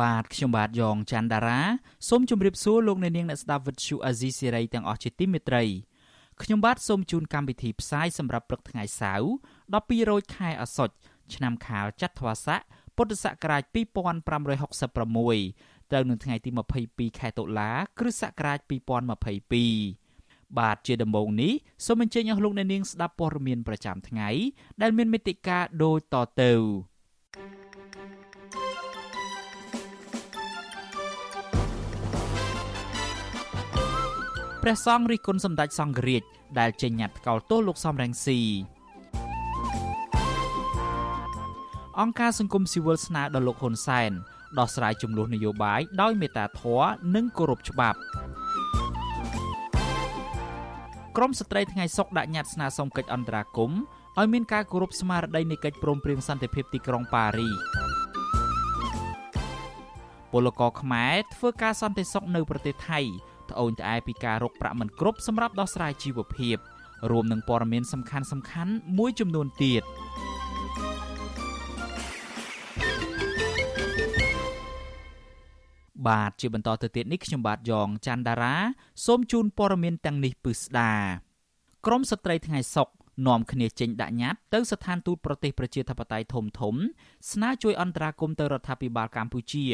បាទខ្ញុំបាទយ៉ងច័ន្ទដារាសូមជម្រាបសួរលោកអ្នកនាងអ្នកស្ដាប់វិទ្យុអាស៊ីសេរីទាំងអស់ជាទីមេត្រីខ្ញុំបាទសូមជូនកម្មវិធីផ្សាយសម្រាប់ព្រឹកថ្ងៃសៅរ៍12រោចខែអាសត់ឆ្នាំខាលចត្វាស័កពុទ្ធសករាជ2566ត្រូវនៅថ្ងៃទី22ខែតុលា គ្រិស្តសករាជ2022បាទជាដំបូងនេះសូមអញ្ជើញអស់លោកអ្នកនាងស្ដាប់ព័ត៌មានប្រចាំថ្ងៃដែលមានមេតិការដូចតទៅ ព្រះសង្ឃរិះគន់សម្ដេចសង្ឃរាជដែលចេញញត្តិថ្កោលទោសលោកសំរងស៊ីអង្គការសង្គមស៊ីវិលស្នើដល់លោកហ៊ុនសែនដោះស្រាយចំនួននយោបាយដោយមេត្តាធម៌និងគោរពច្បាប់ក្រមស្ត្រីថ្ងៃសុកដាក់ញត្តិស្នើសុំកិច្ចអន្តរាគមន៍ឲ្យមានការគោរពស្មារតីនៃកិច្ចព្រមព្រៀងសន្តិភាពទីក្រុងប៉ារីសពលករខ្មែរធ្វើការសន្តិសុខនៅប្រទេសថៃ ត្អូញត្អែពីការរកប្រាក់មិនគ្រប់សម្រាប់ដោះស្រាយជីវភាពរួមនឹងព័ត៌មានសំខាន់សំខាន់មួយចំនួនទៀតបាទជាបន្តទៅទៀតនេះខ្ញុំបាទយ៉ងច័ន្ទដារាសូមជូនព័ត៌មានទាំងនេះពិស្ដាក្រមស្ត្រីថ្ងៃសុកនាំគ្នាចេញដាក់ញត្តិទៅស្ថានទូតប្រទេសប្រជាធិបតេយ្យធំធំស្នើជួយអន្តរាគមន៍ទៅរដ្ឋាភិបាលកម្ពុជា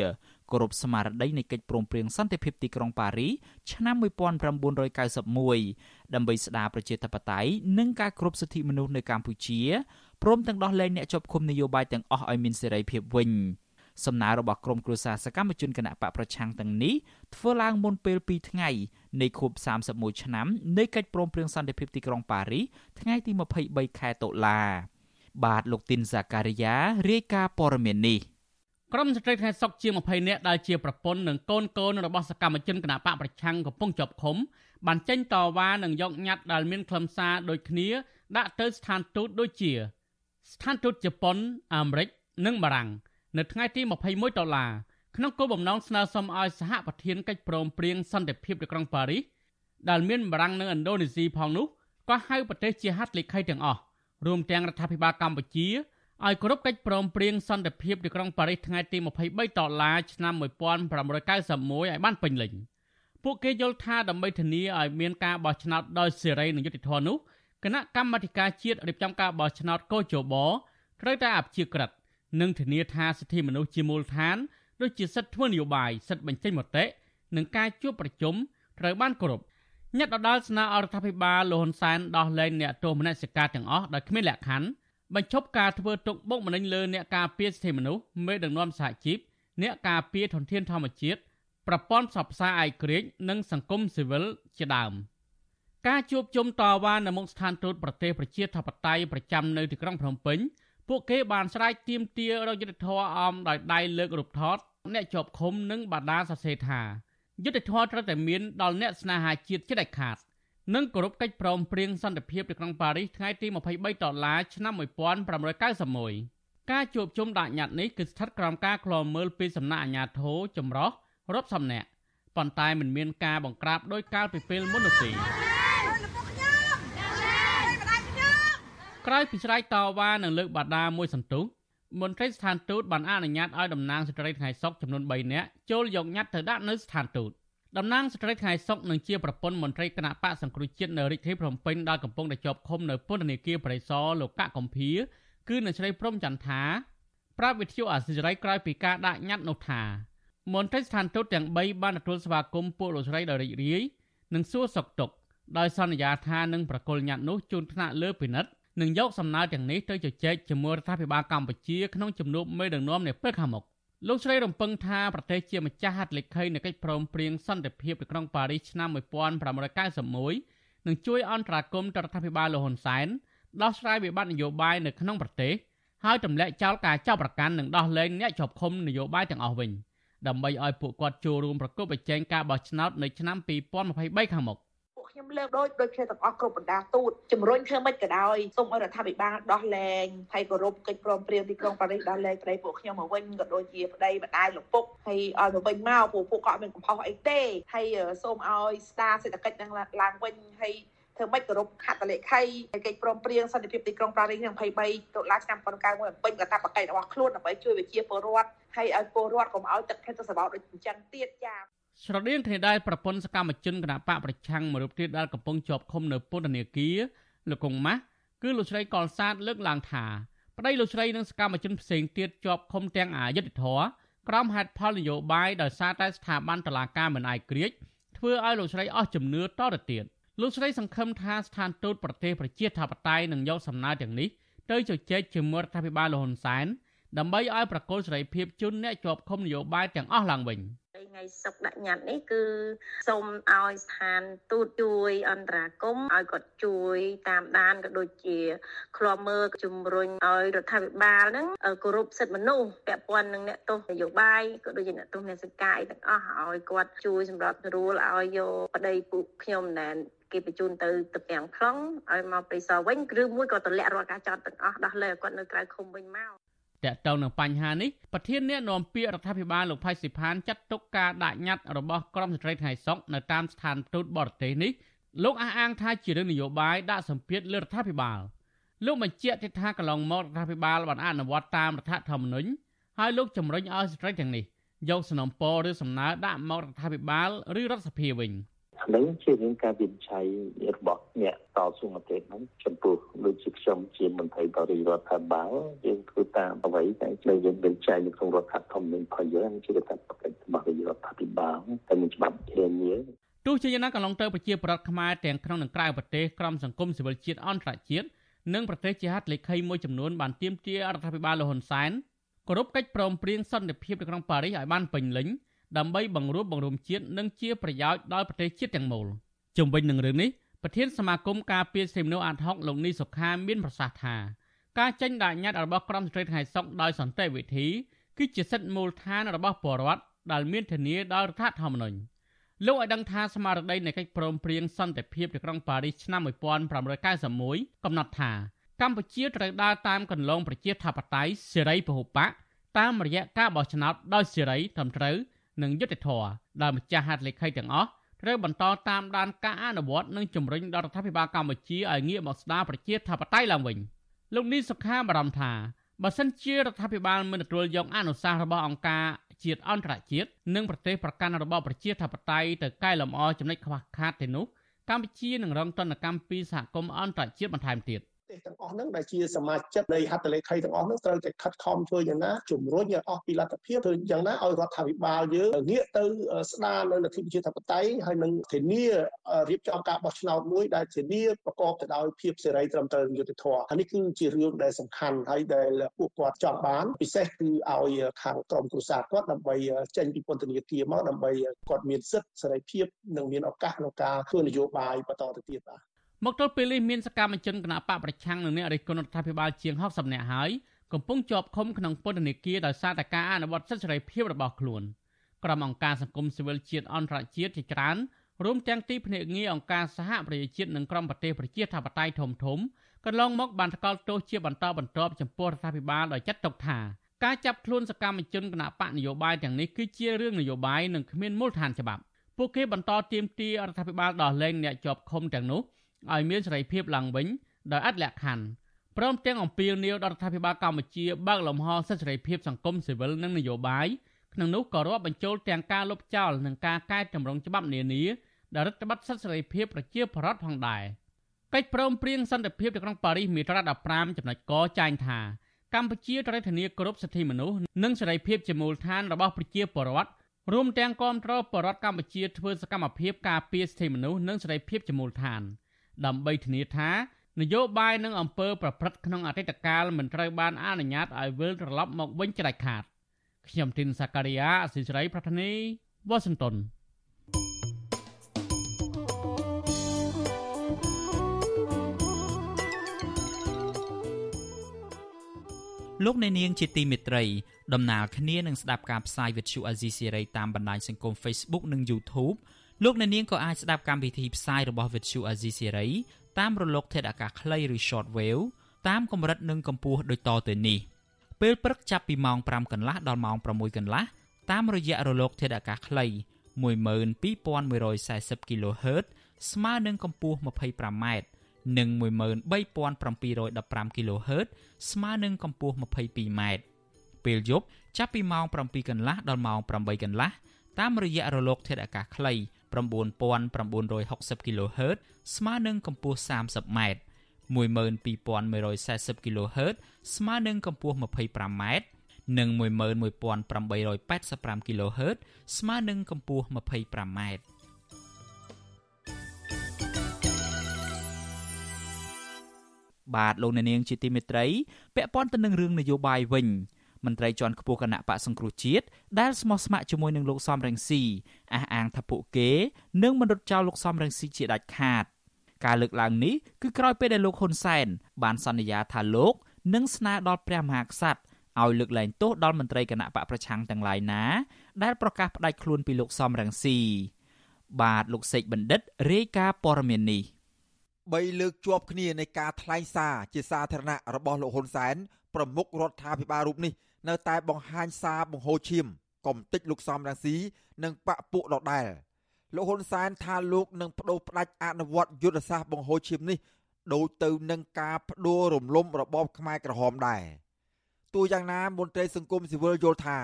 គោរពស្មារតីនៃកិច្ចព្រមព្រៀងសន្តិភាពទីក្រុងប៉ារីឆ្នាំ1991ដើម្បីស្ដារប្រជាធិបតេយ្យនិងការគោរពសិទ្ធិមនុស្សនៅកម្ពុជាព្រមទាំងដោះលែងអ្នកជាប់ឃុំនយោបាយទាំងអស់ឲ្យមានសេរីភាពវិញសំណើរបស់ក្រមគ្រួសារសកម្មជនគណៈបកប្រឆាំងទាំងនេះធ្វើឡើងមុនពេល2ថ្ងៃនៃខួប31ឆ្នាំនៃកិច្ចព្រមព្រៀងសន្តិភាពទីក្រុងប៉ារីសថ្ងៃទី23ខែតុលាបាទលោកទីនសាការីយ៉ារាយការណ៍ព័ត៌មាននេះ ក្រុមស្ត្រីថ្ងៃសុកជាង20នាក់ដែលជាប្រពន្ធនិងកូនកូនរបស់សកម្មជនគណបកប្រឆាំងកំពុងជាប់ឃុំបានចេញតវ៉ានិងយកញត្តិដែលមានខ្លឹមសារដូចគ្នាដាក់ទៅស្ថានទូតដូចជា ស្ថានទូតជប៉ុនអាមេរិកនិងបារាំងនៅថ្ងៃទី21ដុល្លារក្នុងគោលបំណងស្នើសុំឲ្យសហប្រធានកិច្ចព្រមព្រៀងសន្តិភាពនៅក្រុងប៉ារីសដែលមានបារាំងនិងឥណ្ឌូនេស៊ីផងនោះក៏ហៅប្រទេសជាហត្ថលេខីទាំងអស់រួមទាំងរដ្ឋាភិបាលកម្ពុជា ឲ្យគោរពកិច្ចព្រមព្រៀងសន្តិភាពនៅក្រុងប៉ារីសថ្ងៃទី23ដុល្លារឆ្នាំ1991ឲ្យបានពេញលេញពួកគេយល់ថាដើម្បីធានាឲ្យមានការបោះឆ្នោតដោយសេរីនិងយុត្តិធម៌នោះគណៈកម្មាធិការជាតិរៀបចំការបោះឆ្នោតកោជបត្រូវតែអព្យាក្រឹតនិងធានាថាសិទ្ធិមនុស្សជាមូលដ្ឋានដូចជាសិទ្ធិធ្វើនយោបាយសិទ្ធិបញ្ចេញមតិនិងការជួបប្រជុំត្រូវបានគោរពញាត់ដដាលស្នើអរដ្ឋាភិបាលលហ៊ុនសែនដោះលែងអ្នកទោសមនសិការទាំងអស់ដោយគ្មានលក្ខខណ្ឌ បញ្ឈប់ការធ្វើទុកបុកម្នេញលើអ្នកការពារសិទ្ធិមនុស្សមេដឹកនាំសហជីពអ្នកការពារធនធានធម្មជាតិប្រព័ន្ធផ្សព្វផ្សាយឯករាជ្យនិងសង្គមស៊ីវិលជាដើមការជួបជុំតវ៉ានៅមុខស្ថានទូតប្រទេសប្រជាធិបតេយ្យប្រចាំនៅទីក្រុងភ្នំពេញពួកគេបានស្រែកទាមទាររកយុទ្ធធរអមដោយដៃលើករូបថតអ្នកជាប់ឃុំនិងបដាសរសេរថាយុទ្ធធរត្រូវតែមានដល់អ្នកស្នេហាជាតិជាដាច់ខាត និងគោរពកិច្ចព្រមព្រៀងសន្តិភាពនៅក្នុងប៉ារីសថ្ងៃទី23ដុល្លារឆ្នាំ1991ការជួបជុំដាក់ញត្តិនេះគឺស្ថិតក្រោមការឃ្លាំមើលពីសំណាក់អាជ្ញាធរចម្រុះរាប់សំណាក់ប៉ុន្តែមិនមានការបង្ក្រាបដោយកាលពីពេលមុននោះទេក្រោយពីស្រែកតវ៉ានិងលើកបាដាមួយសន្ទុះមន្ត្រីស្ថានទូតបានអនុញ្ញាតឲ្យតំណាងស្ត្រីថ្ងៃសុកចំនួន3នាក់ចូលយកញត្តិទៅដាក់នៅស្ថានទូត តំណាងស្ត្រីថ្ងៃសុកនឹងជាប្រពន្ធមន្ត្រីគណៈបកសង្គ្រោះជាតិនៅរាជធានីភ្នំពេញដែលកំពុងតែជាប់ឃុំនៅពន្ធនាគារបរិសរលោកកកំភៀគឺនៅស្រីព្រំចន្ទថាប្រាប់វិទ្យុអាស៊ីសេរីក្រោយពីការដាក់ញត្តិនោះថាមន្ត្រីស្ថានទូតទាំង3បានទទួលស្វាគមន៍ពួកលោកស្រីដោយរីករាយនិងសួរសុខទុក្ខដោយសន្យាថានឹងប្រគល់ញត្តិនោះជូនថ្នាក់លើពិនិត្យនឹងយកសំណើទាំងនេះទៅជជែកជាមួយរដ្ឋាភិបាលកម្ពុជាក្នុងជំនួបមេដឹកនាំនាពេលខាងមុខ លោកស្រីរំពឹងថាប្រទេសជាម្ចាស់ហត្ថលេខីនៃកិច្ចព្រមព្រៀងសន្តិភាពនៅក្នុងប៉ារីសឆ្នាំ1991នឹងជួយអន្តរាគមន៍ទៅរដ្ឋាភិបាលលហ៊ុនសែនដោះស្រាយវិបត្តិនយោបាយនៅក្នុងប្រទេសហើយទម្លាក់ចោលការចាប់ប្រកាន់និងដោះលែងអ្នកជាប់ឃុំនយោបាយទាំងអស់វិញដើម្បីឲ្យពួកគាត់ចូលរួមប្រកបប្រជែងការបោះឆ្នោតនៅឆ្នាំ2023ខាងមុខពួក ខ្ញុំលើកដូចដូចគ្នាទាំងអស់គ្រប់បណ្ដាទូតជំរុញធ្វើម៉េចក៏ដោយសូមឲ្យរដ្ឋាភិបាលដោះលែងហើយគោរពកិច្ចព្រមព្រៀងទីក្រុងប៉ារីសដោះលែងប្តីពួកខ្ញុំមកវិញក៏ដូចជាប្តីម្ដាយលោកពុកហើយឲ្យមកវិញមកពួកពួកគាត់មានកំហុសអីទេហើយសូមឲ្យស្ដារសេដ្ឋកិច្ចនឹងឡើងវិញហើយធ្វើម៉េចគោរពហត្ថលេខីកិច្ចព្រមព្រៀងសន្តិភាពទីក្រុងប៉ារីសក្នុង23តុលាឆ្នាំ1991ពេញកាតព្វកិច្ចរបស់ខ្លួនដើម្បីជួយវិជាពលរដ្ឋហើយឲ្យពលរដ្ឋកុំឲ្យទឹកភេទទៅសបោដូចអញ្ចឹងទៀតចា៎ ស្រដៀងគ្នាដែរប្រពន្ធសកម្មជនគណបកប្រឆាំងមួយរូបទៀតដែលកំពុងជាប់ឃុំនៅពន្ធនាគារលោកកុងម៉ាស់គឺលោកស្រីកុលសាទលើកឡើងថាប្តីលោកស្រីនិងសកម្មជនផ្សេងទៀតជាប់ឃុំទាំងអយុធធរក្រោមហេតុផលនយោបាយដោយសារតែស្ថាប័នតុលាការមិនអាយក្រិចធ្វើឲ្យលោកស្រីអស់ជំនឿតទៅទៀតលោកស្រីសង្ឃឹមថាស្ថានទូតប្រទេសប្រជាធិបតេយ្យនឹងយកសំណើទាំងនេះទៅជជែកជាមួយរដ្ឋាភិបាលលហ៊ុនសែន ដើម្បីឲ្យប្រកុលសេរីភាពជនអ្នកជាប់ឃុំនយោបាយទាំងអស់ឡើងវិញ។ថ្ងៃសុកដាក់ញត្តិនេះគឺសូមឲ្យស្ថានទូតជួយអន្តរាគមឲ្យគាត់ជួយតាមដានក៏ដូចជាឃ្លាំមើលជំរុញឲ្យរដ្ឋាភិបាលហ្នឹងគោរពសិទ្ធិមនុស្សពាក់ព័ន្ធនឹងអ្នកទោសនយោបាយក៏ដូចជាអ្នកទោសអ្នកសង្កាយទាំងអស់ឲ្យគាត់ជួយសម្រាប់ស្រួលឲ្យយកប្តីពួកខ្ញុំណែនគេបញ្ជូនទៅទៅទាំងខ្លងឲ្យមកព្រៃសរវិញឬមួយក៏តម្លាក់រាល់ការចោទទាំងអស់ដោះលែងគាត់នៅក្រៅឃុំវិញមក តកតងនឹងបញ្ហានេះប្រធានអ្នកនាំពាក្យរដ្ឋាភិបាលលោកផៃស៊ីផានចាត់ទុកការដាក់ញត្តិរបស់ក្រមស្ត្រីថ្ងៃសុកនៅតាមស្ថានទូតបរទេសនេះលោកអះអាងថាជារឿងនយោបាយដាក់សម្ពាធលើរដ្ឋាភិបាលលោកបញ្ជាក់ទៀតថាកន្លងមករដ្ឋាភិបាលបានអនុវត្តតាមរដ្ឋធម្មនុញ្ញហើយលោកជំរុញឲ្យស្ត្រីទាំងនេះយកសំណពរឬសំណើដាក់មករដ្ឋាភិបាលឬរដ្ឋសភាវិញ។ ហ្នឹងជារឿងការវិនិច្ឆ័យរបស់អ្នកតស៊ូមតិហ្នឹងចំពោះដូចជាខ្ញុំជាមន្ត្រីបរិរដ្ឋាភិបាលយើងធ្វើតាមអ្វីដែលយើងវិនិច្ឆ័យនៅក្នុងរដ្ឋធម្មនុញ្ញរបស់យើងជាកាតព្វកិច្ចរបស់រដ្ឋាភិបាលតែមានច្បាប់ធានាទោះជាយ៉ាងណាកន្លងទៅប្រជាប្រដ្ឋខ្មែរទាំងក្នុងនិងក្រៅប្រទេសក្រមសង្គមស៊ីវិលជាតិអន្តរជាតិនិងប្រទេសជាហត្ថលេខីមួយចំនួនបានទាមទាររដ្ឋាភិបាលលហ៊ុនសែនគោរពកិច្ចព្រមព្រៀងសន្តិភាពនៅក្នុងប៉ារីសឲ្យបានពេញលេញ ដើម្បីបង្រួបបង្រួមជាតិនិងជាប្រយោជន៍ដល់ប្រទេសជាតិទាំងមូលជំវិញនឹងរឿងនេះប្រធានសមាគមការពារសិទ្ធិមនុស្សអាត់ហុកលោកនីសុខាមានប្រសាសន៍ថាការចេញដាក់ញត្តិរបស់ក្រមស្ត្រីថ្ងៃសុកដោយសន្តិវិធីគឺជាសិទ្ធិមូលដ្ឋានរបស់ពលរដ្ឋដែលមានធានាដោយរដ្ឋធម្មនុញ្ញលោកឲ្យដឹងថាស្មារតីនៃកិច្ចព្រមព្រៀងសន្តិភាពទីក្រុងប៉ារីសឆ្នាំ1991កំណត់ថាកម្ពុជាត្រូវដើរតាមកន្លងប្រជាធិបតេយ្យសេរីពហុបកតាមរយៈការបោះឆ្នោតដោយសេរីត្រឹមត្រូវ និងយុត្តិធម៌ដែលម្ចាស់ហត្ថលេខីទាំងអស់ត្រូវបន្តតាមដានការអនុវត្តនិងជំរុញដល់រដ្ឋាភិបាលកម្ពុជាឲ្យងាកមកស្ដារប្រជាធិបតេយ្យឡើងវិញលោកនីសុខាបារម្ភថាបើសិនជារដ្ឋាភិបាលមិនទទួលយកអនុសាសន៍របស់អង្គការជាតិអន្តរជាតិនិងប្រទេសប្រកាន់របបប្រជាធិបតេយ្យទៅកែលម្អចំណុចខ្វះខាតទៅនោះកម្ពុជានឹងរងទណ្ឌកម្មពីសហគមន៍អន្តរជាតិបន្ថែមទៀត។ ទេសទាំងអស់ហ្នឹងដែលជាសមាជិកនៃហត្ថលេខីទាំងអស់ហ្នឹងត្រូវតែខិតខំធ្វើយ៉ាងណាជំរុញឲ្យអស់ពីលទ្ធភាពធ្វើយ៉ាងណាឲ្យរដ្ឋាភិបាលយើងងាកទៅស្ដារនៅលទ្ធិប្រជាធិបតេយ្យហើយនឹងធានារៀបចំការបោះឆ្នោតមួយដែលធានាប្រកបទៅដោយភាពសេរីត្រឹមត្រូវយុត្តិធម៌ហើយនេះគឺជារឿងដែលសំខាន់ហើយដែលពួកគាត់ចង់បាន ពិសេសគឺឲ្យខាងក្រមគ្រួសារគាត់ដើម្បីចេញពីពន្ធនាគារមកដើម្បីគាត់មានសិទ្ធិសេរីភាពនិងមានឱកាសក្នុងការធ្វើនយោបាយបន្តទៅទៀតបាទ មកទល់ពេលនេះមានសកម្មជនគណបកប្រឆាំងនឹងអ្នករិះគន់រដ្ឋាភិបាលជាង60នាក់ហើយកំពុងជាប់ឃុំក្នុងពន្ធនាគារដោយសារតែការអនុវត្តសិទ្ធិសេរីភាពរបស់ខ្លួនក្រុមអង្គការសង្គមស៊ីវិលជាតិអន្តរជាតិជាច្រើនរួមទាំងទីភ្នាក់ងារអង្គការសហប្រជាជាតិនិងក្រុមប្រទេសប្រជាធិបតេយ្យធំធំកន្លងមកបានថ្កោលទោសជាបន្តបន្ទាប់ចំពោះរដ្ឋាភិបាលដោយចាត់ទុកថាការចាប់ខ្លួនសកម្មជនគណបកនយោបាយទាំងនេះគឺជារឿងនយោបាយនិងគ្មានមូលដ្ឋានច្បាប់ពួកគេបន្តទាមទាររដ្ឋាភិបាលដោះលែងអ្នកជាប់ឃុំទាំងនោះ ឲ្យមានសេរីភាពឡើងវិញដោយអត់លក្ខខណ្ឌព្រមទាំងអំពាវនាវដល់រដ្ឋាភិបាលកម្ពុជាបើកលំហសិទ្ធិសេរីភាពសង្គមស៊ីវិលនិងនយោបាយក្នុងនោះក៏រាប់បញ្ចូលទាំងការលុបចោលនិងការកែតម្រង់ច្បាប់នានាដែលរដ្ឋបတ်សិទ្ធិសេរីភាពប្រជាពលរដ្ឋផងដែរកិច្ចព្រមព្រៀងសន្តិភាពនៅក្នុងប៉ារីសមាត្រា15ចំណុចកចែងថាកម្ពុជាត្រូវធានាគោរពសិទ្ធិមនុស្សនិងសេរីភាពជាមូលដ្ឋានរបស់ប្រជាពលរដ្ឋរួមទាំងគាំទ្រពលរដ្ឋកម្ពុជាធ្វើសកម្មភាពការពារសិទ្ធិមនុស្សនិងសេរីភាពជាមូលដ្ឋាន។ ដើម្បីធានាថានយោបាយនិងអំពើប្រព្រឹត្តក្នុងអតីតកាលមិនត្រូវបានអនុញ្ញាតឲ្យវិលត្រឡប់មកវិញច្រាច់ខាតខ្ញុំទីនសាការីយ៉ាអសិរ័យប្រធានីវ៉ាស៊ីនតោនលោកអ្នកនាងជាទីមេត្រីដំណើរគ្នានឹងស្ដាប់ការផ្សាយវិទ្យុអាស៊ីសេរីតាមបណ្ដាញសង្គម Facebook និង YouTube លោកអ្នកនាងក៏អាចស្ដាប់កម្មវិធីផ្សាយរបស់វិទ្យុអាស៊ីសេរីតាមរលក ធាតុអាកាសខ្លីឬ Shortwave តាមកម្រិតនិងកម្ពស់ដូចតទៅនេះពេលព្រឹកចាប់ពីម៉ោង5កន្លះដល់ម៉ោង6កន្លះតាមរយៈរលក ធាតុអាកាសខ្លី12140 kHz ស្មើនឹងកម្ពស់ 25m និង13715 kHz ស្មើនឹងកម្ពស់ 22m ពេលយប់ចាប់ពីម៉ោង7កន្លះដល់ម៉ោង8កន្លះតាមរយៈរលកធាតុអាកាសខ្លី 9960 kHz ស្មើនឹងកម្ពស់ 30m 12140 kHz ស្មើនឹងកម្ពស់ 25m និង11885 kHz ស្មើនឹងកម្ពស់ 25m បាទលោកអ្នកនាងជាទីមេត្រីពាក់ព័ន្ធទៅនឹងរឿងនយោបាយវិញ មន្ត្រីជាន់ខ្ពស់គណៈបកសង្គ្រោះជាតិដែលស្មោះស្ម័គ្រជាមួយនឹងលោកសំរងស៊ីអះអាងថាពួកគេនឹងមិនរត់ចោលលោកសំរងស៊ីជាដាច់ខាតការលើកឡើងនេះគឺក្រោយពេលដែលលោកហ៊ុនសែនបានសន្យាថាលោកនឹងស្នើដល់ព្រះមហាក្សត្រឲ្យលើកលែងទោសដល់មន្ត្រីគណៈបកប្រឆាំងទាំងឡាយណា ដែលប្រកាសផ្តាច់ខ្លួនពីលោកសំរងស៊ីបាទលោកសេកបណ្ឌិតរាយការណ៍ព័ត៌មាននេះ3លើកជាប់គ្នានៃការថ្លែងសារជាសាធារណៈរបស់លោកហ៊ុនសែន ប្រមុខរដ្ឋាភិបាលរូបនេះនៅតែបង្ហាញសារបង្ហូរឈាមកំតិចលោកសំរងស៊ីនិងបពពួកដដែលលោកហ៊ុនសែនថាលោកនឹងបដូរផ្ដាច់អនុវត្តយុទ្ធសាស្ត្របង្ហូរឈាមនេះដូចទៅនឹងការបដួលរំលំរបបខ្មែរក្រហមដែរទោះយ៉ាងណាមន្ត្រីសង្គមស៊ីវិលយល់ថា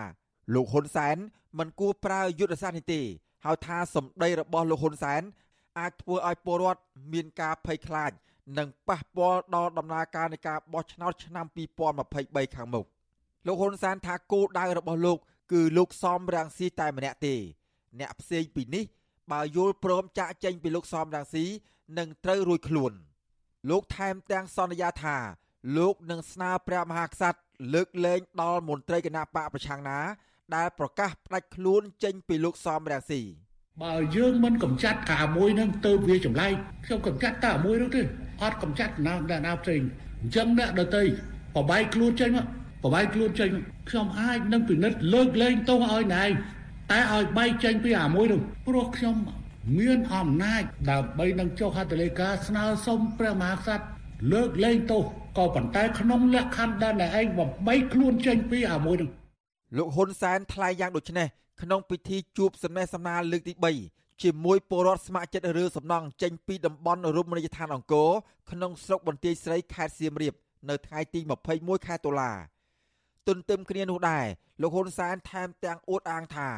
លោកហ៊ុនសែនមិនគួរប្រើយុទ្ធសាស្ត្រនេះទេហើយថាសម្ដីរបស់លោកហ៊ុនសែនអាចធ្វើឲ្យពលរដ្ឋមានការភ័យខ្លាច និងប៉ះពាល់ដល់ដំណើរការនៃការបោះឆ្នោតឆ្នាំ2023ខាងមុខលោកហ៊ុនសែនថាគោលដៅរបស់លោក គឺលោកសំរាំងស៊ីតែម្នាក់ទេ អ្នកផ្សេងពីនេះ បើយល់ព្រមចាក់ចេញពីលោកសំរាំងស៊ីនឹងត្រូវរួចខ្លួន លោកថែមទាំងសន្យាថា លោកនឹងស្នើព្រះមហាក្សត្រលើកលែងដល់មន្ត្រីគណៈបកប្រឆាំងណា ដែលប្រកាសផ្ដាច់ខ្លួនចេញពីលោកសំរាំងស៊ី បើយើងមិនកំចាត់កាមួយនឹងទៅវាចម្លែកខ្ញុំកំចាត់តែមួយនោះទេអត់កំចាត់ណាណាផ្សេងអញ្ចឹងអ្នកដតីបបាយខ្លួនចេញមកបបាយខ្លួនចេញខ្ញុំអាចនឹងពិនិត្យលើកលែងទោសឲ្យណែតែឲ្យបែកចេញពីអាមួយនោះព្រោះខ្ញុំមានអំណាចដើម្បីនឹងចុះហត្ថលេខាស្នើសុំព្រះមហាក្សត្រលើកលែងទោសក៏ប៉ុន្តែក្នុងលក្ខខណ្ឌដែលឯងបំបីខ្លួនចេញពីអាមួយនោះលោកហ៊ុនសែនថ្លែងយ៉ាងដូចនេះ ក្នុងពិធីជួបសំណេះសំណាលលើកទី3ជាមួយពលរដ្ឋស្ម័គ្រចិត្តរើសំណង់ចេញពីតំបន់រមណីយដ្ឋានអង្គរក្នុងស្រុកបន្ទាយស្រីខេត្តសៀមរាបនៅថ្ងៃទី21ខែតុលាទន្ទឹមគ្នានោះដែរលោកហ៊ុនសែនថែមទាំងអួតអាងថា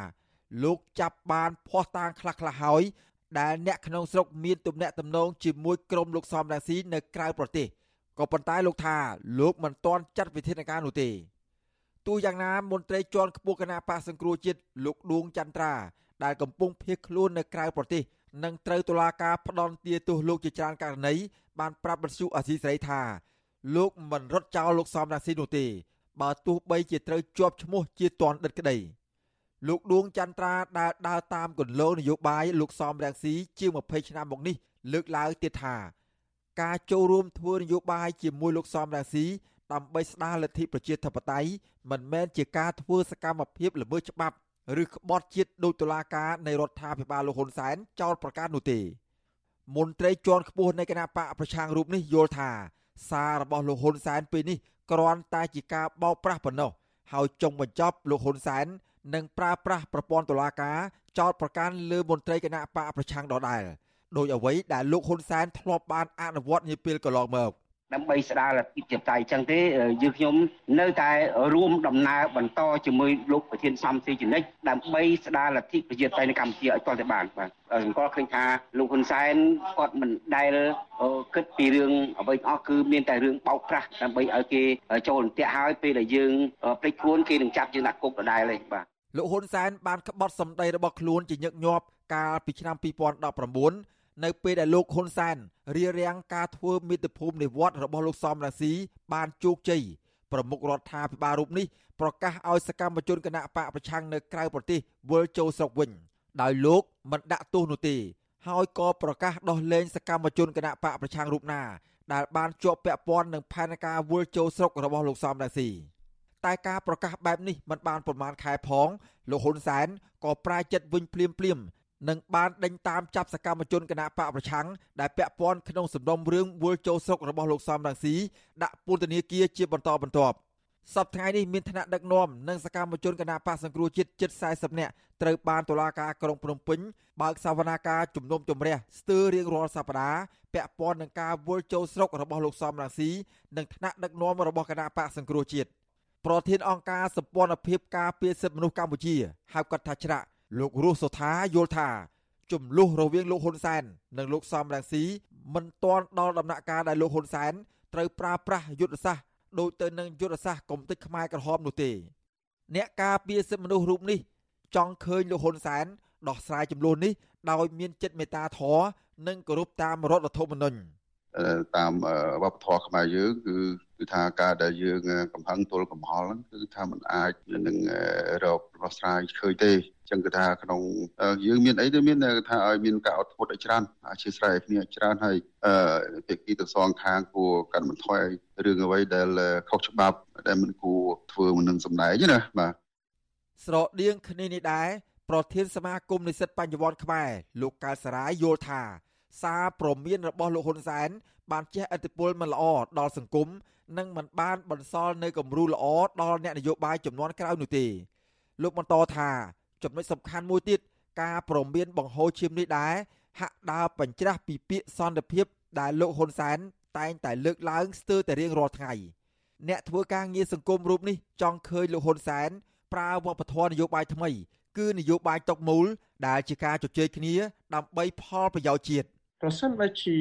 លោកចាប់បានភ័ស្តុតាងខ្លះៗហើយដែលអ្នកក្នុងស្រុកមានទំនាក់ទំនងជាមួយក្រុមលោកសំរងស៊ីនៅក្រៅប្រទេសក៏ប៉ុន្តែលោកថាលោកមិនទាន់ចាត់វិធានការនោះទេ ទោះយ៉ាងណាមន្ត្រីជាន់ខ្ពស់គណៈបកសង្គ្រោះជាតិលោកដួងចន្ទ្រាដែលកំពុងភៀសខ្លួននៅក្រៅប្រទេសនឹងត្រូវតុលាការផ្ដន់ទាទោសលោកជាច្រើនករណីបានប្រាប់បទសុអាស៊ីសេរីថាលោកមិនរត់ចោលលោកសំរាស៊ីនោះទេបើទោះបីជាត្រូវជាប់ឈ្មោះជាតនដិតក្តីលោកដួងចន្ទ្រាដែលដើរតាមគន្លងនយោបាយលោកសំរាំងស៊ីជាង20ឆ្នាំមកនេះលើកឡើងទៀតថា ការចូលរួមធ្វើនយោបាយជាមួយលោកសំរាំងស៊ី ដើម្បីស្ដារលទ្ធិប្រជាធិបតេយ្យមិនមែនជាការធ្វើសកម្មភាពល្មើសច្បាប់ឬក្បត់ជាតិដោយតុលាការនៃរដ្ឋាភិបាលលោកហ៊ុនសែនចោលប្រកាសនោះទេមន្ត្រីជាន់ខ្ពស់នៃគណៈបកប្រឆាំងរូបនេះយល់ថាសាររបស់លោកហ៊ុនសែនពេលនេះគ្រាន់តែជាការបោកប្រាស់ប៉ុណ្ណោះហើយចុងបញ្ចប់លោកហ៊ុនសែននឹងប្រើប្រាស់ប្រព័ន្ធតុលាការចោតប្រកាន់លើមន្ត្រីគណៈបកប្រឆាំងដដែលដោយអ្វីដែលលោកហ៊ុនសែនធ្លាប់បានអនុវត្តនាពេលកន្លងមក ដើម្បីស្ដារលទ្ធិជាតិអញ្ចឹងទេយើងខ្ញុំនៅតែរួមដំណើរបន្តជាមួយលោកប្រធានសំសេជនិកដើម្បីស្ដារលទ្ធិប្រជាធិបតេយ្យនៅកម្ពុជាឲ្យទាល់តែបានបាទសង្កល់ឃើញថាលោកហ៊ុនសែនគាត់មិនដែលគិតពីរឿងអ្វីអស់គឺមានតែរឿងបោកប្រាស់ដើម្បីឲ្យគេចូលអន្ទាក់ហើយពេលដែលយើងភ្លេចខ្លួនគេនឹងចាប់យើងដាក់គុកដដែលទេបាទលោកហ៊ុនសែនបានក្បត់សម្ដីរបស់ខ្លួនជាញឹកញាប់កាលពីឆ្នាំ2019 នៅពេលដែលលោកហ៊ុនសែនរៀបរៀងការធ្វើមាតុភូមិនិវត្តរបស់លោកសំរាស៊ីបានជោគជ័យប្រមុខរដ្ឋាភិបាលរូបនេះប្រកាសឲ្យសកម្មជនគណៈបកប្រឆាំងនៅក្រៅប្រទេសវិលចូលស្រុកវិញ ដោយលោកមិនដាក់ទោសនោះទេហើយក៏ប្រកាសដោះលែងសកម្មជនគណៈបកប្រឆាំងរូបណាដែលបានជាប់ពាក់ព័ន្ធនឹងផែនការវិលចូលស្រុករបស់លោកសំរាស៊ីតែការប្រកាសបែបនេះមិនបានប្រមាណខែផងលោកហ៊ុនសែនក៏ប្រែចិត្តវិញភ្លាមភ្លាម និងបានដេញតាមចាប់សកម្មជនគណៈបកប្រឆាំងដែលពាក់ព័ន្ធក្នុងសំណុំរឿងវល់ចូលស្រុករបស់លោកសំរងស៊ីដាក់ពន្ធនាគារជាបន្តបន្ទាប់សប្តាហ៍នេះមានថ្នាក់ដឹកនាំនិងសកម្មជនគណៈបកសង្គ្រោះជាតិជិត40នាក់ត្រូវបានតុលាការក្រុងភ្នំពេញបើកសវនាការជំនុំជម្រះស្ទើររៀងរាល់សប្តាហ៍ពាក់ព័ន្ធនឹងការវល់ចូលស្រុករបស់លោកសំរងស៊ីនិងថ្នាក់ដឹកនាំរបស់គណៈបកសង្គ្រោះជាតិប្រធានអង្គការសម្ព័ន្ធភាពការពារសិទ្ធិមនុស្សកម្ពុជាហៅកាត់ថាច្រាក់ លោករស់សុថាយល់ថាចំនួនរវាងលោកហ៊ុនសែននិងលោកសំរងស៊ីមិនទាន់ដល់ដំណាក់កាលដែលលោកហ៊ុនសែនត្រូវប្រើប្រាស់យុទ្ធសាស្ត្រដូចទៅនឹងយុទ្ធសាស្ត្រកុំតិចខ្មែរក្រហមនោះទេ អ្នកការពារសិទ្ធិមនុស្សរូបនេះ ចង់ឃើញលោកហ៊ុនសែនដោះស្រាយចំនួននេះដោយមានចិត្តមេត្តាធម៌និងគោរពតាមរដ្ឋធម្មនុញ្ញ តាមវប្បធម៌ខ្មែរយើងគឺគឺថាការដែលយើងកំហឹងទល់កំហល់ហ្នឹងគឺថាมันអាចនឹងរកដោះស្រាយឃើញទេចឹងគឺថាក្នុងយើងមានអីទៅមានថាឲ្យមានការអត់ធ្មត់ឲ្យច្រើនអធិស្ឋានគ្នាច្រើនហើយអឺភាគីទាំងសងខាងគួរកាត់បន្ថយរឿងអ្វីដែលខុសច្បាប់ដែលមិនគួរធ្វើមិននឹងសម្ដែងណាបាទស្រដៀងគ្នានេះដែរប្រធានសមាគមនិស្សិតបញ្ញវន្តខ្មែរលោកកែលសារាយយល់ថា សារព្រមានរបស់លោកហ៊ុនសែនបានជះឥទ្ធិពលមិនល្អដល់សង្គមនិងមិនបានបន្សល់នៅគំរូល្អដល់អ្នកនយោបាយចំនួនក្រោយនោះទេលោកបន្តថាចំណុចសំខាន់មួយទៀតការប្រមានបង្ហូរឈាមនេះដែរហាក់ដើរបញ្ច្រាស់ពីពាក្យសន្តិភាពដែលលោកហ៊ុនសែនតែងតែលើកឡើងស្ទើរតែរៀងរាល់ថ្ងៃអ្នកធ្វើការងារសង្គមរូបនេះចង់ឃើញលោកហ៊ុនសែនប្រើវប្បធម៌នយោបាយថ្មី គឺនយោបាយតុកមូលដែលជាការជជែកគ្នាដើម្បីផលប្រយោជន៍ជាតិ ប្រសិនបើជា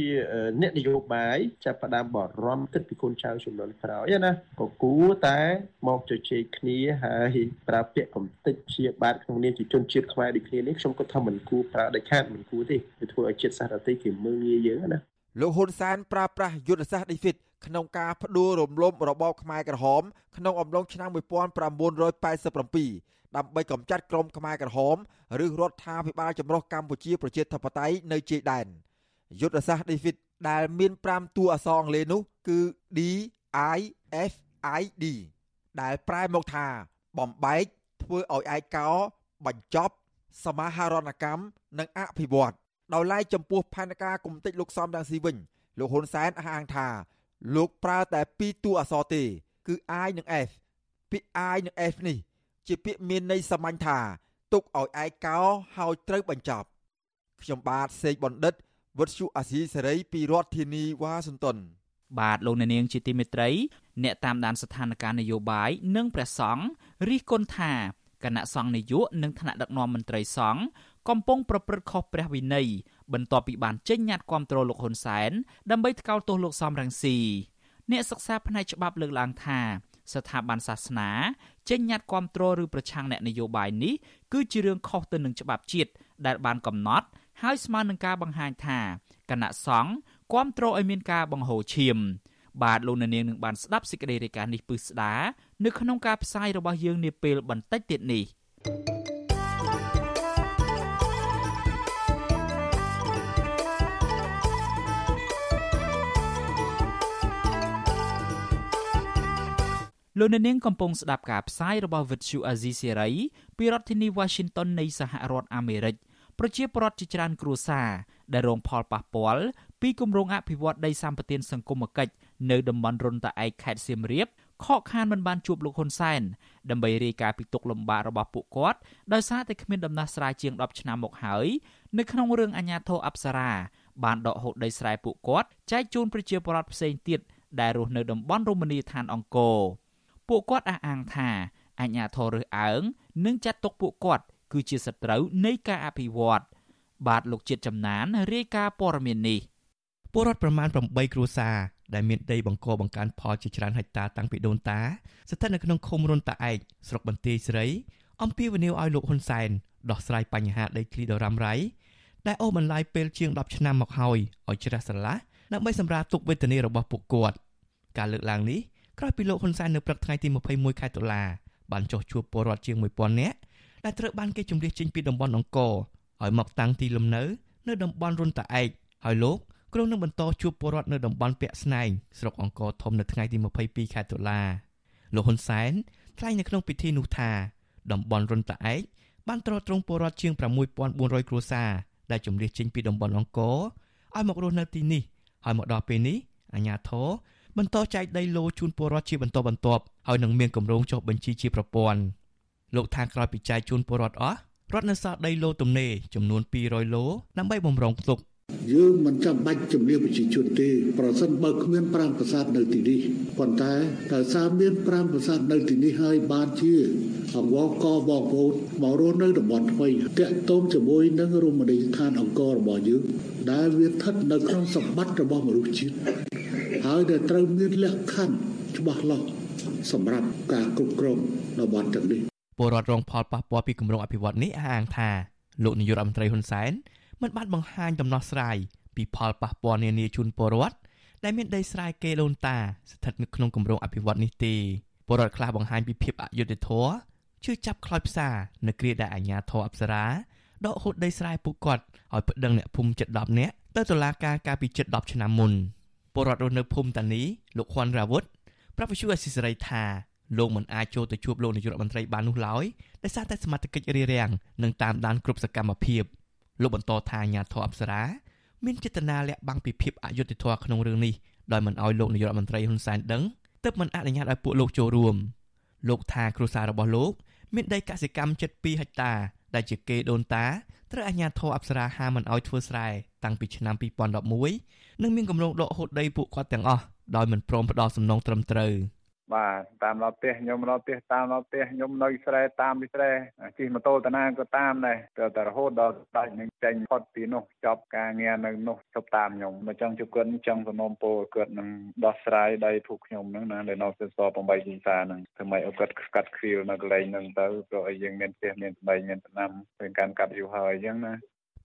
អ្នកនយោបាយចាប់ផ្ដើមបារម្ភគិតពីកូនចៅចំនួនក្រោយណាក៏គួរតែមកជជែកគ្នាហើយប្រើពាក្យកំតិចជាបាតក្នុងនាមជាជនជាតិខ្មែរដូចគ្នានេះខ្ញុំគិតថាមិនគួរប្រើដាច់ខាតមិនគួរទេវាធ្វើឲ្យជាតិសាសន៍ដទៃគេមើលងាយយើងណាលោកហ៊ុនសែនប្រើប្រាស់យុទ្ធសាស្ត្រ Defeat ក្នុងការផ្ដួលរំលំរបបខ្មែរក្រហមក្នុងអំឡុងឆ្នាំ1987ដើម្បីកម្ចាត់ក្រុមខ្មែរក្រហមឬរដ្ឋាភិបាលចម្រុះកម្ពុជាប្រជាធិបតេយ្យនៅជ័យដែន។ យុទ្ធសាស្ត្រ David ដែលមាន5តួអក្សរអង់គ្លេសនោះគឺ D I F I D ដែលប្រែមកថា បំបែកធ្វើឲ្យឯកោបញ្ចប់សមាហរណកម្មនិងអភិវឌ្ឍដោយឡែកចំពោះផែនការគំតិចលោកសំរងស៊ីវិញលោកហ៊ុនសែនអះអាងថា លោកប្រើតែពីរតួអក្សរទេ គឺ I និង F ពាក្យ I និង F នេះ ជាពាក្យមានន័យសាមញ្ញថាទុកឲ្យឯកោហើយត្រូវបញ្ចប់ខ្ញុំបាទសេកបណ្ឌិត វុទ្ធុអាស៊ីសេរីពីរដ្ឋធានីវ៉ាស៊ីនតោនបាទលោកអ្នកនាងជាទីមេត្រីអ្នកតាមដានស្ថានភាពនយោបាយនិងព្រះសង្ឃរិះគន់ថាគណៈសង្ឃនាយកនិងថ្នាក់ដឹកនាំមន្ត្រីសង្ឃកំពុងប្រព្រឹត្តខុសព្រះវិន័យបន្ទាប់ពីបានចេញញត្តិគាំទ្រលោកហ៊ុនសែនដើម្បីថ្កោលទោសលោកសំរងស៊ីអ្នកសិក្សាផ្នែកច្បាប់លើកឡើងថាស្ថាប័នសាសនាចេញញត្តិគាំទ្រឬប្រឆាំងអ្នកនយោបាយនេះគឺជារឿងខុសទៅនឹងច្បាប់ជាតិដែលបានកំណត់ ហើយស្មើនឹងការបង្ហាញថាគណៈសង្ឃគ្រប់គ្រងឲ្យមានការបង្ហូរឈាម បាទលោកនាងនឹងបានស្ដាប់សេចក្តីរាយការណ៍នេះពឹស្ដានៅក្នុងការផ្សាយរបស់យើងនាពេលបន្តិចទៀតនេះលោកនាងកំពុងស្ដាប់ការផ្សាយរបស់ Vuthu Azizi Serai ពីរដ្ឋធានី Washington នៃសហរដ្ឋអាមេរិក ប្រជាពលរដ្ឋជាច្រើនគ្រួសារដែលរងផលប៉ះពាល់ពីគម្រោងអភិវឌ្ឍដីសម្បត្តិសង្គមគិច្ចនៅតំបន់រុនតាឯកខេត្តសៀមរាបខកខានមិនបានជួបលោកហ៊ុនសែនដើម្បីរាយការណ៍ពីទុកលំបាករបស់ពួកគាត់ដោយសារតែគ្មានដំណោះស្រាយជាង10ឆ្នាំមកហើយនៅក្នុងរឿងអាញាធរអប្សរាបានដកហូតដីស្រែពួកគាត់ចែកជូនប្រជាពលរដ្ឋផ្សេងទៀតដែលរស់នៅតំបន់រមណីយដ្ឋានអង្គរពួកគាត់អះអាងថាអាញាធររើសអើងនិងចាត់ទុកពួកគាត់ គឺជាសត្រូវនៃការអភិវឌ្ឍបាទលោកជាតិចំណានរាយការណ៍ព័ត៌មាននេះពលរដ្ឋប្រមាណ8គ្រួសារដែលមានដីបង្កបង្កើនផលជាច្រើនហិកតាតាំងពីដូនតា ស្ថិតនៅក្នុងឃុំរុនតាឯកស្រុកបន្ទាយស្រី អំពាវនាវឲ្យលោកហ៊ុនសែនដោះស្រាយបញ្ហាដីធ្លីដ៏រ៉ាំរ៉ៃដែលអូសបន្លាយពេលជាង10ឆ្នាំមកហើយឲ្យជ្រះស្រឡះដើម្បីសម្រាលទុក្ខវេទនារបស់ពួកគាត់ការលើកឡើងនេះក្រោយពីលោកហ៊ុនសែននៅព្រឹកថ្ងៃទី21ខែតុលាបានចុះជួបពលរដ្ឋជាង1000នាក់ ដែលត្រូវបានគេជម្លៀសចេញពីតំបន់អង្គរឲ្យមកតាំងទីលំនៅ នៅតំបន់រុនតាឯកហើយលោកគ្រងនឹងបន្តជួបពលរដ្ឋនៅតំបន់ពាក់ស្នែងស្រុកអង្គរធំនៅថ្ងៃទី22ខែតុលាលោកហ៊ុនសែនថ្លែងនៅក្នុងពិធីនោះថាតំបន់រុនតាឯកបានត្រួតត្រងពលរដ្ឋជាង6400គ្រួសារដែលជំនះចេញពីតំបន់អង្គរឲ្យមករស់នៅទីនេះហើយមកដល់ពេលនេះអាជ្ញាធរបន្តចែកដីឡូជូនពលរដ្ឋជាបន្តបន្ទាប់ហើយនឹងមានគម្រោងចុះបញ្ជីជាប្រព័ន្ធ លោកថាក្រោយពីចែកជូនពលរដ្ឋអស់រដ្ឋនៅសល់ដីឡូទំនេរចំនួន200ឡូដើម្បីបំរុងទុកយើងមិនចាំបាច់ជំនឿប្រជាជនទេប្រសិនបើគ្មាន5ប្រាសាទនៅទីនេះប៉ុន្តែតើសារមាន5ប្រាសាទនៅទីនេះហើយបានជាអង្វរកបងប្អូនមករស់នៅតំបន់ថ្មីតាក់ទងជាមួយនឹងរមណីយដ្ឋានអង្គររបស់យើងដែលវាស្ថិតនៅក្នុងសម្បត្តិរបស់មនុស្សជាតិហើយដែលត្រូវមានលក្ខខណ្ឌច្បាស់លាស់សម្រាប់ការគ្រប់គ្រងតំបន់ទាំងនេះ ពលរដ្ឋរងផលប៉ះពាល់ពីគម្រោងអភិវឌ្ឍនេះអះអាងថាលោកនាយករដ្ឋមន្ត្រីហ៊ុនសែនមិនបានបង្ហាញដំណោះស្រាយពីផលប៉ះពាល់នានាជូនពលរដ្ឋដែលមានដីស្រែគេដូនតាស្ថិតនៅក្នុងគម្រោងអភិវឌ្ឍនេះទេពលរដ្ឋខ្លះបង្ហាញពីភាពអយុត្តិធម៌ជឿចាប់ខ្លោចផ្សានៅគ្រាដែលអាជ្ញាធរអប្សរាដកហូតដីស្រែពួកគាត់ឲ្យប្តឹងអ្នកភូមិជិត10នាក់ទៅតុលាការកាលពីជិត10ឆ្នាំមុនពលរដ្ឋរស់នៅភូមិតានីលោកខុនរាវុធប្រាប់វិសុអសិសរីថា លោកមិនអាចចូលទៅជួបលោកនាយករដ្ឋមន្ត្រីបាននោះឡើយដោយសារតែសមត្ថកិច្ចរារាំងនិងតាមដានគ្រប់សកម្មភាពលោកបន្តថាអាញាធរអប្សរាមានចេតនាលាក់បាំងពីភាពអយុត្តិធម៌ក្នុងរឿងនេះដោយមិនអោយលោកនាយករដ្ឋមន្ត្រីហ៊ុនសែនដឹងទើបមិនអនុញ្ញាតឲ្យពួកលោកចូលរួមលោកថាគ្រួសាររបស់លោកមានដីកសិកម្មជិត2ហិកតាដែលជាគេដូនតាត្រូវអាជ្ញាធរអប្សរាហាមិនអោយធ្វើស្រែតាំងពីឆ្នាំ2011និងមានគម្រោងដកហូតដីពួកគាត់ទាំងអស់ដោយមិនព្រមផ្ដល់សំណងត្រឹមត្រូវ។ បាទតាមដល់ផ្ទះខ្ញុំដល់ផ្ទះតាមដល់ផ្ទះខ្ញុំនៅស្រែតាមពីស្រែជិះម៉ូតូតាណាក៏តាមដែរទៅតែរហូតដល់ដាច់នឹងចេញផុតពីនោះចប់ការងារនៅនោះជប់តាមខ្ញុំមកចង់ជួបគាត់ចង់សំណូមពរគាត់នឹងដោះស្រាយដៃពួកខ្ញុំហ្នឹងណាដែលនៅសស8ជីសាហ្នឹងធ្វើម៉េចឲ្យគាត់ស្កាត់គ្រីលនៅកន្លែងហ្នឹងទៅព្រោះឲ្យយើងមានផ្ទះមានស្បែកមានដំណាំពេលការកាត់យូរហើយអញ្ចឹងណា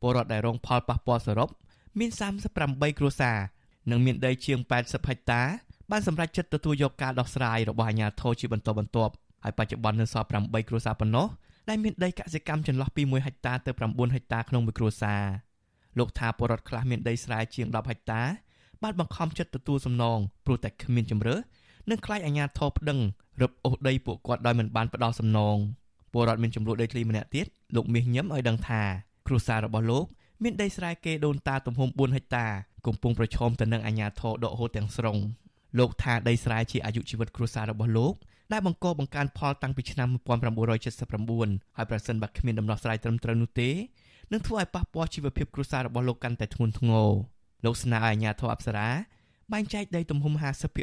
ពលរដ្ឋដែលរងផលប៉ះពាល់សរុបមាន38គ្រួសារនិងមានដីជាង80ហិកតា បានសម្រេចចិត្តទទួលយកការដោះស្រាយរបស់អាជ្ញាធរជាបន្តបន្ទាប់ហើយបច្ចុប្បន្ននៅសល់8គ្រួសារប៉ុណ្ណោះដែលមានដីកសិកម្មចន្លោះពី1ហិកតាទៅ9ហិកតាក្នុងមួយគ្រួសារលោកថាពលរដ្ឋខ្លះមានដីស្រែជាង10ហិកតាបានបង្ខំចិត្តទទួលសំណងព្រោះតែគ្មានជំរឿនិងខ្លាចអាជ្ញាធរប្តឹងរឹបអូសដីពួកគាត់ដោយមិនបានផ្ដល់សំណងពលរដ្ឋមានចំនួនដីធ្លីម្នាក់ទៀតលោកមាសញឹមឲ្យដឹងថាគ្រួសាររបស់លោកមានដីស្រែគេដូនតាទំហំ4ហិកតាកំពុងប្រឈមទៅនឹងអាជ្ញាធរដកហូតទាំងស្រុង លោកថាដីស្រែជាអាយុជីវិតគ្រួសាររបស់លោកដែលបង្កបង្កើនផលតាំងពីឆ្នាំ1979ហើយប្រសិនបើគ្មានដំណោះស្រាយត្រឹមត្រូវនោះទេនឹងធ្វើឲ្យប៉ះពាល់ជីវភាពគ្រួសាររបស់លោកកាន់តែធ្ងន់ធ្ងរលោកស្នើឲ្យអាជ្ញាធរអប្សរាបែងចែកដីទំហំ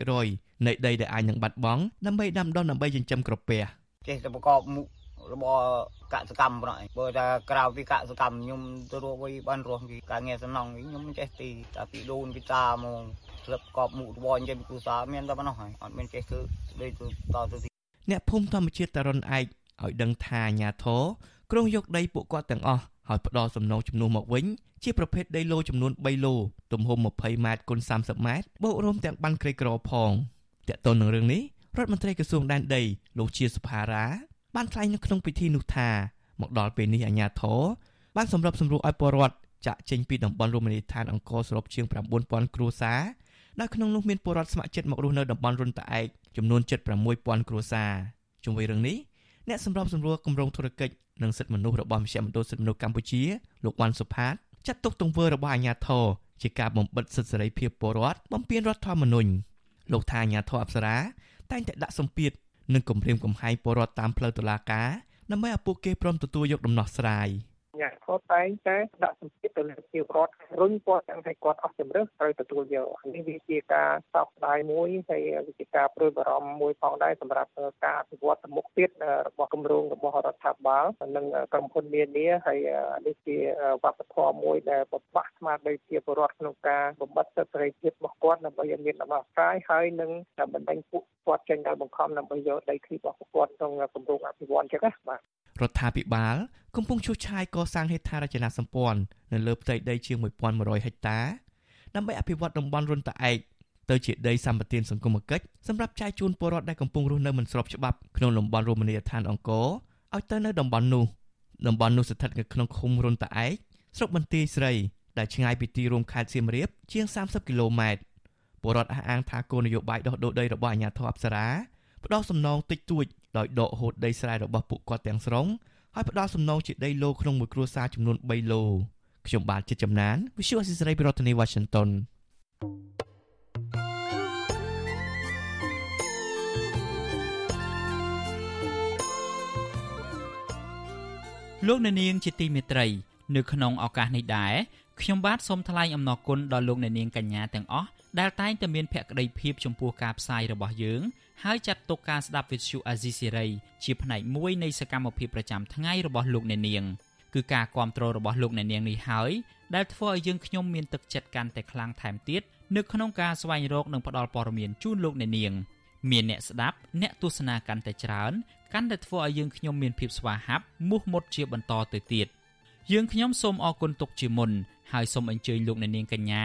50%នៃដីដែលអាចនឹងបាត់បង់ដើម្បីដាំដុះដើម្បីចិញ្ចឹមក្រពះចេះតែប្រកបមុខរបរកសកម្មប៉ុណ្ណោះបើថាក្រៅពីកសកម្មខ្ញុំទៅរកវិញបានរស់ពីការងារសំណងខ្ញុំចេះទីតែពីដូនពីតាមក ស្លឹកកប់មុខរបរអញ្ចឹងពីគ្រូសាមានតែប៉ុណ្ណោះហើយអត់មានចេះគឺដូចទៅតទៅទីអ្នកភូមិធម្មជាតិតរុនឯកឲ្យដឹងថាអាញាធរក្រុងយកដីពួកគាត់ទាំងអស់ហើយផ្ដល់សំណងចំនួនមកវិញជាប្រភេទដីឡូចំនួន3ឡូទំហំ20ម៉ែត្រគុណ30ម៉ែត្របូករួមទាំងបានក្រីក្រផងតើតើនឹងរឿងនេះរដ្ឋមន្ត្រីក្រសួងដែនដីលោកជាសុផារ៉ាបានថ្លែងនៅក្នុងពិធីនោះថាមកដល់ពេលនេះអាញាធរបានសម្របសម្រួលឲ្យពលរដ្ឋចាក់ចេញពីតំបន់រមណីយដ្ឋានអង្គរសរុបជាង9000គ្រួសារ ដែលក្នុងនោះមានពលរដ្ឋស្ម័គ្រចិត្តមករស់នៅតំបន់រុនតាឯកចំនួន76000គ្រួសារជុំវិញរឿងនេះអ្នកសម្របសម្រួលគម្រោងធុរកិច្ចនិងសិទ្ធិមនុស្សរបស់មជ្ឈមណ្ឌលសិទ្ធិមនុស្សកម្ពុជាលោកវ៉ាន់សុផាតចាត់ទុកទង្វើរបស់អាជ្ញាធរជាការបំបិទសិទ្ធិសេរីភាពពលរដ្ឋបំពានរដ្ឋធម្មនុញ្ញលោកថាអាជ្ញាធរអប្សរាតែងតែដាក់សម្ពាធនិងគំរាមកំហែងពលរដ្ឋតាមផ្លូវតុលាការដើម្បីឲ្យពួកគេព្រមទទួលយកដំណោះស្រាយ។ ញាតិគាត់តែងតែដាក់សម្ពាធទៅលើជារដ្ឋរុញគាត់ទាំងឲ្យគាត់អស់ជំរឿត្រូវទទួលយកនេះវាជាការសោកស្ដាយមួយហើយវាជាការព្រួយបារម្ភមួយផងដែរសម្រាប់ការអភិវឌ្ឍទៅមុខទៀតរបស់គម្រោងរបស់រដ្ឋាភិបាលនិងក្រុមហ៊ុននានាហើយនេះជាវប្បធម៌មួយដែលបបាក់ស្មារតីជាពលរដ្ឋក្នុងការបំបត្តិសិទ្ធិសេរីភាពរបស់គាត់ដើម្បីឲ្យមានដំណោះស្រាយហើយនឹងបណ្ដេញពួកគាត់ចេញដោយបង្ខំដើម្បីយកដីធ្លីរបស់គាត់ក្នុងគម្រោងអភិវឌ្ឍន៍ចឹងណាបាទ រដ្ឋាភិបាល កំពុងជួសឆាយកសាងហេដ្ឋារចនាសម្ព័ន្ធនៅលើផ្ទៃដីជាង1100ហិកតាដើម្បីអភិវឌ្ឍតំបន់រុនតាឯកទៅជាដីសម្បត្តិសង្គមគិច្ចសម្រាប់ចែកជូនពលរដ្ឋដែលកំពុងរស់នៅមិនស្របច្បាប់ក្នុងតំបន់រមណីយដ្ឋានអង្គរឲ្យទៅនៅតំបន់នោះតំបន់នោះស្ថិតនៅក្នុងឃុំរុនតាឯកស្រុកបន្ទាយស្រីដែលឆ្ងាយពីទីរួមខេត្តសៀមរាបជាង30គីឡូម៉ែត្រពលរដ្ឋអះអាងថាគោលនយោបាយដោះដូរដីរបស់អាជ្ញាធរអប្សរា ផ្ដោតសំណងតិចតួចដោយដកហូតដីស្រែរបស់ពួកគាត់ទាំងស្រុងហើយផ្ដោតសំណងជាដីឡូក្នុងមួយគ្រួសារចំនួន3ឡូខ្ញុំបាទជាចំណាន Visual Assisray ពីរដ្ឋធានី Washington លោកអ្នកនាងជាទីមេត្រី នៅក្នុងឱកាសនេះដែរខ្ញុំបាទសូមថ្លែងអំណរគុណដល់លោកអ្នកនាងកញ្ញាទាំងអស់ ដែលតែងតែមានភក្ដីភាពចំពោះការផ្សាយរបស់យើង ហើយចាត់ទុកការស្ដាប់វិទ្យុអាស៊ីសេរីជាផ្នែកមួយនៃសកម្មភាពប្រចាំថ្ងៃរបស់លោកអ្នកនាងគឺការគ្រប់គ្រងរបស់លោកអ្នកនាងនេះហើយដែលធ្វើឲ្យយើងខ្ញុំមានទឹកចិត្តកាន់តែខ្លាំងថែមទៀតនៅក្នុងការស្វែងរកនិងផ្តល់ព័ត៌មានជូនលោកអ្នកនាងមានអ្នកស្ដាប់អ្នកទស្សនាកាន់តែច្រើនកាន់តែធ្វើឲ្យយើងខ្ញុំមានភាពស្វាហាប់មោះមុតជាបន្តទៅទៀតយើងខ្ញុំសូមអរគុណទុកជាមុនហើយសូមអញ្ជើញលោកអ្នកនាងកញ្ញា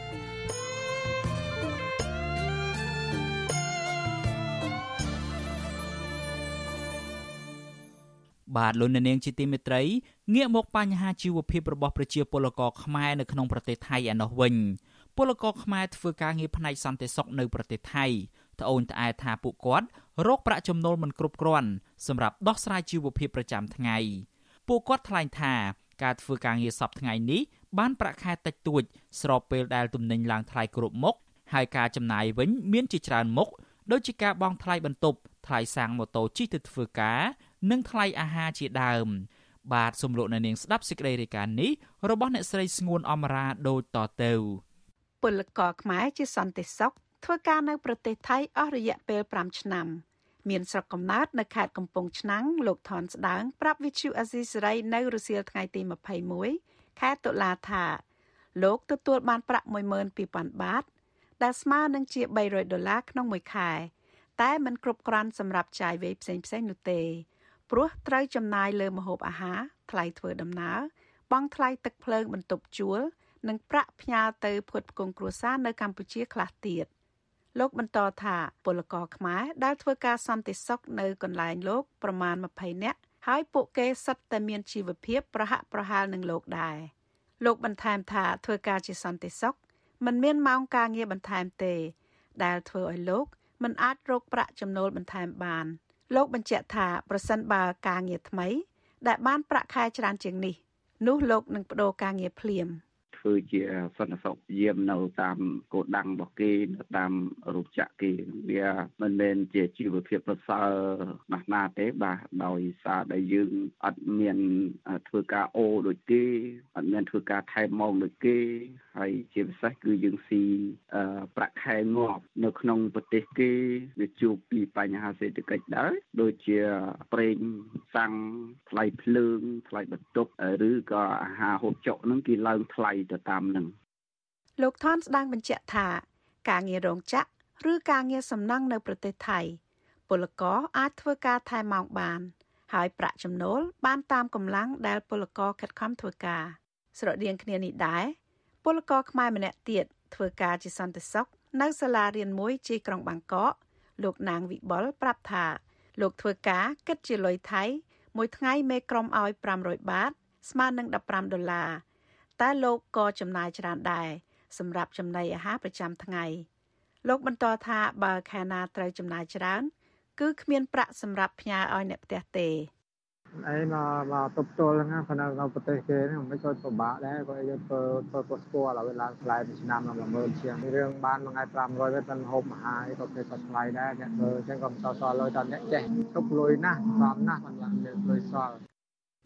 បាទលោកអ្នកនាងជាទីមេត្រីងាកមកបញ្ហាជីវភាពរបស់ប្រជាពលករខ្មែរនៅក្នុងប្រទេសថៃឯណោះវិញពលករខ្មែរធ្វើការងារផ្នែកសន្តិសុខនៅប្រទេសថៃត្អូញត្អែថាពួកគាត់រកប្រាក់ចំណូលមិនគ្រប់គ្រាន់សម្រាប់ដោះស្រាយជីវភាពប្រចាំថ្ងៃពួកគាត់ថ្លែងថាការធ្វើការងារសប្តាហ៍ថ្ងៃនេះបានប្រាក់ខែតិចតួច ស្របពេលដែលទំនិញឡើងថ្លៃគ្រប់មុខហើយការចំណាយវិញមានជាច្រើនមុខដូចជាការបង់ថ្លៃបន្ទប់ថ្លៃសាំងម៉ូតូជិះទៅធ្វើការ និងថ្លៃអាហារជាដើម បាទសំលោកនៅនាងស្ដាប់សេចក្តីរាយការណ៍នេះរបស់អ្នកស្រីស្ងួនអមរាដូចតទៅពលករខ្មែរជាសន្តិសុខធ្វើការនៅប្រទេសថៃអស់រយៈពេល5ឆ្នាំមានស្រុកកំណើតនៅខេត្តកំពង់ឆ្នាំងលោកថនស្ដាងប្រាប់វិទ្យុអាស៊ីសេរីនៅរសៀលថ្ងៃទី21ខែតុលាថា លោកទទួលបានប្រាក់12000បាត ដែលស្មើនឹងជា300ដុល្លារក្នុងមួយខែ តែมันគ្រប់គ្រាន់សម្រាប់ចាយវាយផ្សេងផ្សេងនោះទេ ព្រោះត្រូវចំណាយលើម្ហូបអាហារថ្លៃធ្វើដំណើរបង់ថ្លៃទឹកភ្លើងបន្ទប់ជួល និងប្រាក់ផ្ញើទៅផ្គត់ផ្គង់គ្រួសារនៅកម្ពុជាខ្លះទៀតលោកបន្តថាពលករខ្មែរដែលធ្វើការសន្តិសុខនៅកន្លែងលោកប្រមាណ20នាក់ហើយពួកគេសិតតែមានជីវភាពប្រហាក់ប្រហែលនឹងលោកដែរលោកបន្ថែមថាធ្វើការជាសន្តិសុខមិនមានម៉ោងការងារបន្ថែមទេ ដែលធ្វើឲ្យលោកមិនអាចរកប្រាក់ចំណូលបន្ថែមបាន លោកបញ្ជាក់ថាប្រសិនបើការងារថ្មី ដែលបានប្រាក់ខែច្រើនជាងនេះ នោះលោកនឹងបដូរការងារភ្លាម។ ធ្វើជាសន្តិសុខយាមនៅតាមគោលដៅរបស់គេនៅតាមរោងចក្រគេវាមិនមែនជាជីវភាពប្រសើរណាស់ណាទេបាទដោយសារដែលយើងអត់មានធ្វើការអូដូចគេអត់មានធ្វើការថែមម៉ោងដូចគេហើយជាពិសេសគឺយើងស៊ីប្រាក់ខែងាប់នៅក្នុងប្រទេសគេវាជួបពីបញ្ហាសេដ្ឋកិច្ចដែរដូចជាប្រេងសាំងថ្លៃភ្លើងថ្លៃបន្ទប់ឬក៏អាហារហូបចុកហ្នឹងគេឡើងថ្លៃទៅតាមនឹងលោកថនស្ដាងបញ្ជាក់ថាការងាររោងចក្រឬការងារសំណង់នៅប្រទេសថៃ ពលករអាចធ្វើការថែមម៉ោងបាន ហើយប្រាក់ចំណូលបានតាមកម្លាំងដែលពលករខិតខំធ្វើការស្រដៀងគ្នានេះដែរពលករខ្មែរម្នាក់ទៀតធ្វើការជាសន្តិសុខនៅសាលារៀនមួយជាក្រុងបាងកកលោកណាងវិបុលប្រាប់ថាលោកធ្វើការគិតជាលុយថៃមួយថ្ងៃមេក្រុមឲ្យ500បាត ស្មើនឹង15ដុល្លារ តែលោកក៏ចំណាយច្រើនដែរសម្រាប់ចំណីអាហារប្រចាំថ្ងៃលោកបន្តថាបើខែណាត្រូវចំណាយច្រើន គឺគ្មានប្រាក់សម្រាប់ផ្ញើឲ្យអ្នកផ្ទះទេអីមកមកទប់ទល់ហ្នឹងប៉ុន្តែនៅប្រទេសគេហ្នឹងមិនក៏ពិបាកដែរគាត់យកធ្វើធ្វើក៏ស្គាល់ឲ្យឡើងថ្លៃមួយឆ្នាំដល់10000ជាងរឿងបានមួយថ្ងៃ500វិញមិនហូបអាហារក៏គេក៏ថ្លៃដែរអ្នកធ្វើអញ្ចឹងក៏មិនសល់សល់លុយដល់អ្នកចេះទុកលុយណាស់សំណាស់មិនបានលុយសល់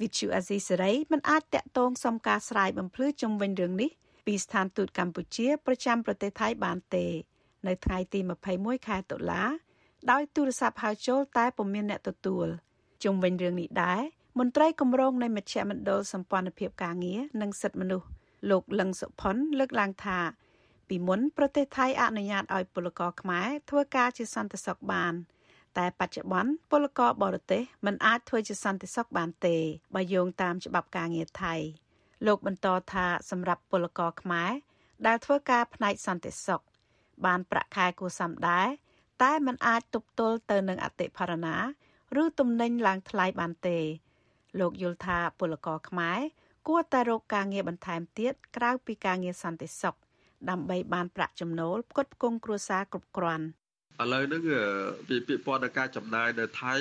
វិទ្យុអាស៊ីសេរីមិនអាចតាក់ទងសុំការស្រាយបំភ្លឺជំវិញរឿងនេះពីស្ថានទូតកម្ពុជាប្រចាំប្រទេសថៃបានទេ នៅថ្ងៃទី21ខែតុលាដោយទូរស័ព្ទហៅចូលតែពុំមានអ្នកទទួលជុំវិញរឿងនេះដែរមន្ត្រីគម្រោងនៃមជ្ឈមណ្ឌលសម្ព័ន្ធភាពការងារនិងសិទ្ធិមនុស្សលោកលឹងសុផុនលើកឡើងថាពីមុនប្រទេសថៃអនុញ្ញាតឲ្យពលករខ្មែរធ្វើការជាសន្តិសុខបាន តែបច្ចុប្បន្នពលករបរទេសមិនអាចធ្វើជាសន្តិសុខបានទេបើយោងតាមច្បាប់ការងារថៃលោកបន្តថាសម្រាប់ពលករខ្មែរដែលធ្វើការផ្នែកសន្តិសុខបានប្រាក់ខែគួរសមដែរតែมันអាចទប់ទល់ទៅនឹងអតិផរណាឬទំនិញឡើងថ្លៃបានទេ លោកយល់ថាពលករខ្មែរគួរតែរកការងារបន្ថែមទៀតក្រៅពីការងារសន្តិសុខដើម្បីបានប្រាក់ចំណូលផ្គត់ផ្គង់គ្រួសារគ្រប់គ្រាន់ ឥឡូវហ្នឹងពីពាក្យព័ន្ធដល់ការចំណាយនៅថៃ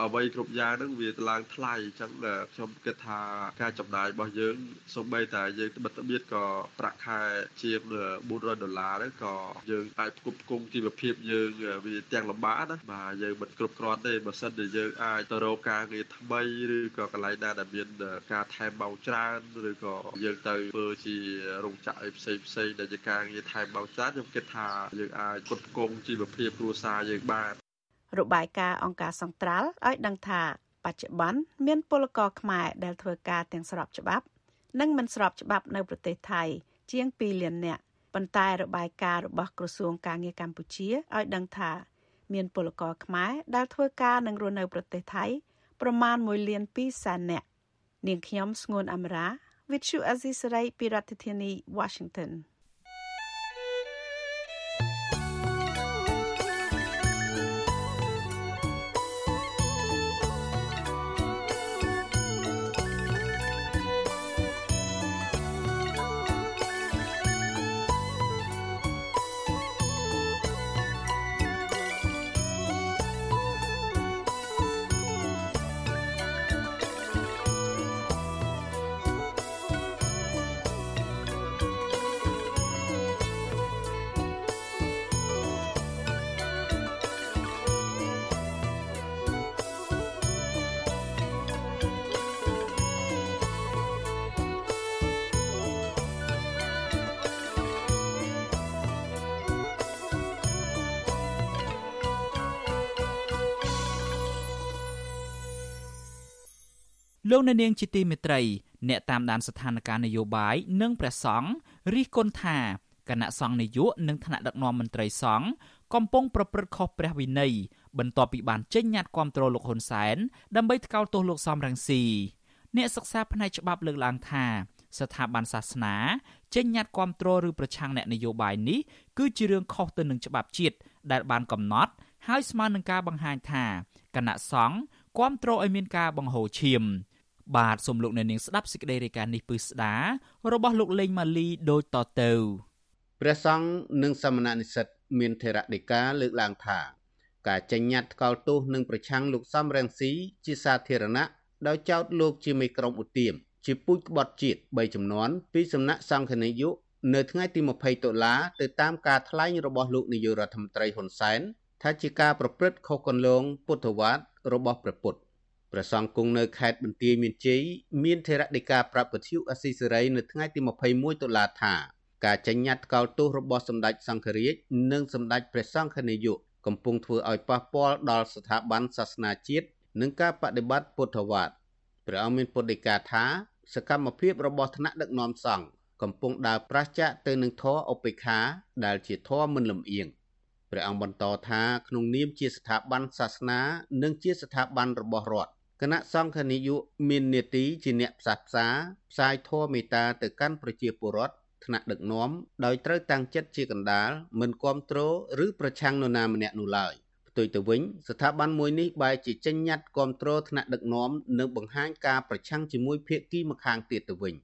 អ្វីគ្រប់យ៉ាងហ្នឹងវាឡើងថ្លៃអញ្ចឹងខ្ញុំគិតថាការចំណាយរបស់យើងសូម្បីតែយើងត្បិតត្បៀតក៏ប្រាក់ខែជាង400ដុល្លារហ្នឹងក៏យើងអាចផ្គត់ផ្គង់ជីវភាពយើងវាទាំងលំបាកណាបាទយើងមិនគ្រប់គ្រាន់ទេបើសិនជាយើងអាចទៅរកការងារថ្មីឬក៏កន្លែងណាដែលមានការថែមម៉ោងច្រើនឬក៏យើងទៅធ្វើជារោងចក្រអីផ្សេងផ្សេងដែលជាការងារថែមម៉ោងច្រើនខ្ញុំគិតថាយើងអាចផ្គត់ផ្គង់ជីវភាពគ្រួសារយើងបានរបាយការណ៍អង្គការសង្ត្រាល់ឲ្យដឹងថាបច្ចុប្បន្នមានពលករខ្មែរដែលធ្វើការទាំងស្របច្បាប់ និងមិនស្របច្បាប់នៅប្រទេសថៃ ជាង2លាននាក់ប៉ុន្តែរបាយការណ៍របស់ក្រសួងការងារកម្ពុជាឲ្យដឹងថាមានពលករខ្មែរដែលធ្វើការនិងរស់នៅប្រទេសថៃប្រមាណ1លាន2សែននាក់នាងខ្ញុំស្ងួនអមរា With you Azisari ពីរដ្ឋធានី Washington លោកអ្នកនាងជាទីមេត្រីអ្នកតាមដានស្ថានភាពនយោបាយនិងព្រះសង្ឃរិះគន់ថាគណៈសង្ឃនាយកនិងថ្នាក់ដឹកនាំមន្ត្រីសង្ឃកំពុងប្រព្រឹត្តខុសព្រះវិន័យបន្ទាប់ពីបានចេញញត្តិគាំទ្រលោកហ៊ុនសែនដើម្បីថ្កោលទោសលោកសំរងស៊ីអ្នកសិក្សាផ្នែកច្បាប់លើកឡើងថាស្ថាប័នសាសនាចេញញត្តិគាំទ្រឬប្រឆាំងអ្នកនយោបាយនេះគឺជារឿងខុសទៅនឹងច្បាប់ជាតិដែលបានកំណត់ហើយស្មើនឹងការបង្ហាញថាគណៈសង្ឃគាំទ្រឲ្យមានការបង្ហូរឈាម បាទសូមលោកអ្នកនាងស្ដាប់សេចក្តីរាយការណ៍នេះពឺស្ដារបស់លោកលេងម៉ាលីដូចតទៅព្រះសង្ឃនិងសមណនិស្សិតមានថេរដីកាលើកឡើងថាការចេញញត្តិថ្កោលទោសនិងប្រឆាំងលោកសំរងស៊ីជាសាធារណៈដោយចោទលោកជាមេក្រុមឧទាមជាពូជក្បត់ជាតិ3ចំនួនពីសំណាក់សង្ឃនាយកនៅថ្ងៃទី20តុលាទៅតាមការថ្លែងរបស់លោកនាយករដ្ឋមន្ត្រីហ៊ុនសែនថាជាការប្រព្រឹត្តខុសគន្លងពុទ្ធវត្តរបស់ព្រះពុទ្ធ ព្រះសង្ឃគង់នៅខេត្តបន្ទាយមានជ័យមានថេរដីកាប្រាប់វិទ្យុអស៊ីសេរីនៅថ្ងៃទី21តុលាថាការចេញញត្តិថ្កោលទោសរបស់សម្ដេចសង្ឃរាជនិងសម្ដេចព្រះសង្ឃនាយកកំពុងធ្វើឲ្យប៉ះពាល់ដល់ស្ថាប័នសាសនាជាតិនិងការបដិបត្តិពុទ្ធវាទព្រះអង្គមានពុទ្ធដីកាថាសកម្មភាពរបស់ថ្នាក់ដឹកនាំសង្ឃកំពុងដើរប្រឆាចទៅនឹងធម៌ឧបេក្ខាដែលជាធម៌មិនលំអៀងព្រះអង្គបន្តថាក្នុងនាមជាស្ថាប័នសាសនា និងជាស្ថាប័នរបស់រដ្ឋ គណៈសង្ឃនាយកមាននេតិជាអ្នកផ្សះផ្សាផ្សាយធម៌មេត្តាទៅកាន់ប្រជាពលរដ្ឋថ្នាក់ដឹកនាំដោយត្រូវតាំងចិត្តជាកណ្ដាលមិនគ្រប់គ្រងឬប្រឆាំងនរណាម្នាក់នោះឡើយផ្ទុយទៅវិញស្ថាប័នមួយនេះបែរជាចេញញត្តិគ្រប់គ្រងថ្នាក់ដឹកនាំនិងបង្ហាញការប្រឆាំងជាមួយភាគីម្ខាងទៀតទៅវិញ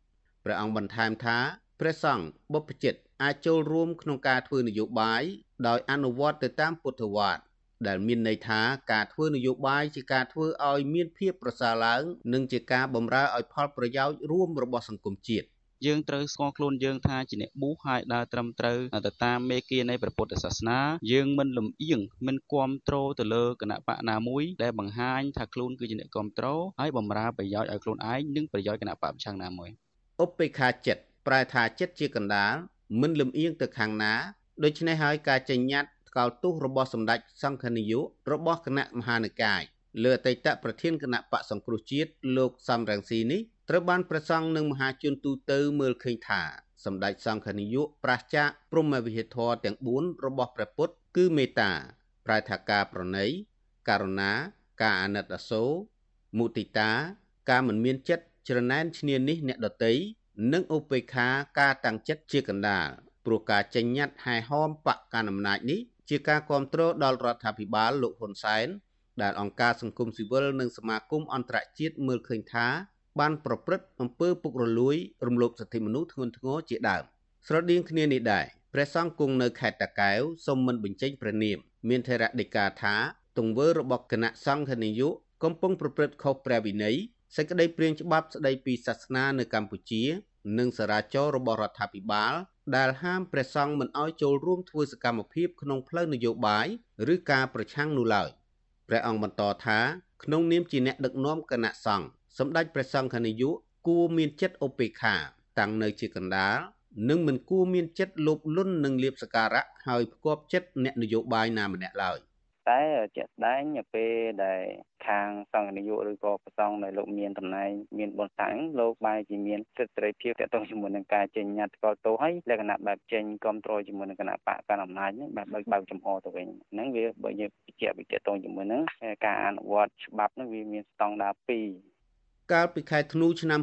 ព្រះអង្គបន្ថែមថាព្រះសង្ឃបុព្វជិតអាចចូលរួមក្នុងការធ្វើនយោបាយដោយអនុវត្តទៅតាមពុទ្ធវាទ ដែលមានន័យថាការធ្វើនយោបាយជាការធ្វើឲ្យមានភាពប្រសើរឡើង និងជាការបម្រើឲ្យផលប្រយោជន៍រួមរបស់សង្គមជាតិយើងត្រូវស្គាល់ខ្លួនយើងថាជាអ្នកប៊ូហើយដើរត្រឹមត្រូវទៅតាមមេគានៃព្រះពុទ្ធសាសនាយើងមិនលំអៀងមិនគាំទ្រទៅលើគណៈបកណាមួយដែលបង្ហាញថាខ្លួនគឺជាអ្នកគាំទ្រហើយបម្រើប្រយោជន៍ឲ្យខ្លួនឯងនិងប្រយោជន៍គណៈបកប្រឆាំងណាមួយឧបេក្ខាចិត្តប្រែថាចិត្តជាកណ្ដាលមិនលំអៀងទៅខាងណាដូច្នេះហើយការចេញញត្តិ ថ្កោលទោសរបស់សម្ដេចសង្ឃនាយករបស់គណៈមហានកាយលើអតីតប្រធានគណៈបកសង្គ្រោះជាតិលោកសំរងស៊ីនេះត្រូវបានប្រសង់និងមហាជនទូទៅមើលឃើញថាសម្ដេចសង្ឃនាយកប្រឆាចព្រមវិហារធម៌ទាំង4របស់ព្រះពុទ្ធគឺមេត្តា ប្រែថាការប្រណីករុណា ការអាណិតអាសូរមុទិតា ការមិនមានចិត្តច្រណែនឈ្នានេះអ្នកដតីនិងឧបេក្ខាការតាំងចិត្តជាកណ្ដាលព្រោះការចេញញត្តិហែហោមបកកណ្ដាលអំណាចនេះ ជាការគ្រប់គ្រងដល់រដ្ឋាភិបាលលោកហ៊ុនសែនដែលអង្គការសង្គមស៊ីវិលនិងសមាគមអន្តរជាតិមើលឃើញថាបានប្រព្រឹត្តអំពើពុករលួយរំលោភសិទ្ធិមនុស្សធ្ងន់ធ្ងរជាដើមស្រដៀងគ្នានេះដែរព្រះសង្ឃគង់នៅខេត្តតាកែវសូមមិនបញ្ចេញព្រះនាម មានថេរដីកាថាទង្វើរបស់គណៈសង្ឃនាយកកំពុងប្រព្រឹត្តខុសព្រះវិន័យសេចក្តីព្រាងច្បាប់ស្តីពីសាសនានៅកម្ពុជា និងសារាចររបស់រដ្ឋាភិបាលដែលហាមព្រះសង្ឃមិនឲ្យចូលរួមធ្វើសកម្មភាពក្នុងផ្លូវនយោបាយឬការប្រឆាំងនោះឡើយព្រះអង្គបន្តថាក្នុងនាមជាអ្នកដឹកនាំគណៈសង្ឃសម្ដេចព្រះសង្ឃនាយកគួរមានចិត្តឧបេក្ខាតាំងនៅជាកណ្ដាលនិងមិនគួរមានចិត្តលោភលន់នឹងលៀបសការៈហើយផ្គប់ចិត្តអ្នកនយោបាយណាម្នាក់ឡើយ តែជាក់ស្ដែងពេលដែលខាងសង្ឃនាយកឬក៏ប្រសងនៅលោកមានតំណែងមានបុណ្យស័ក្តិលោកបែរជាមានសិទ្ធិសេរីភាពទាក់ទងជាមួយនឹងការចេញញត្តិស្គាល់ទោសហើយលក្ខណៈបែបចេញគ្រប់គ្រងជាមួយនឹងគណៈបកកណ្ដាលអំណាចហ្នឹងបែបបើកបើកចំហទៅវិញហ្នឹងវាបើយើងបញ្ជាក់វិទាក់ទងជាមួយនឹងការអនុវត្តច្បាប់ហ្នឹងវាមានស្តង់ដារ2 កាលពីខែធ្នូឆ្នាំ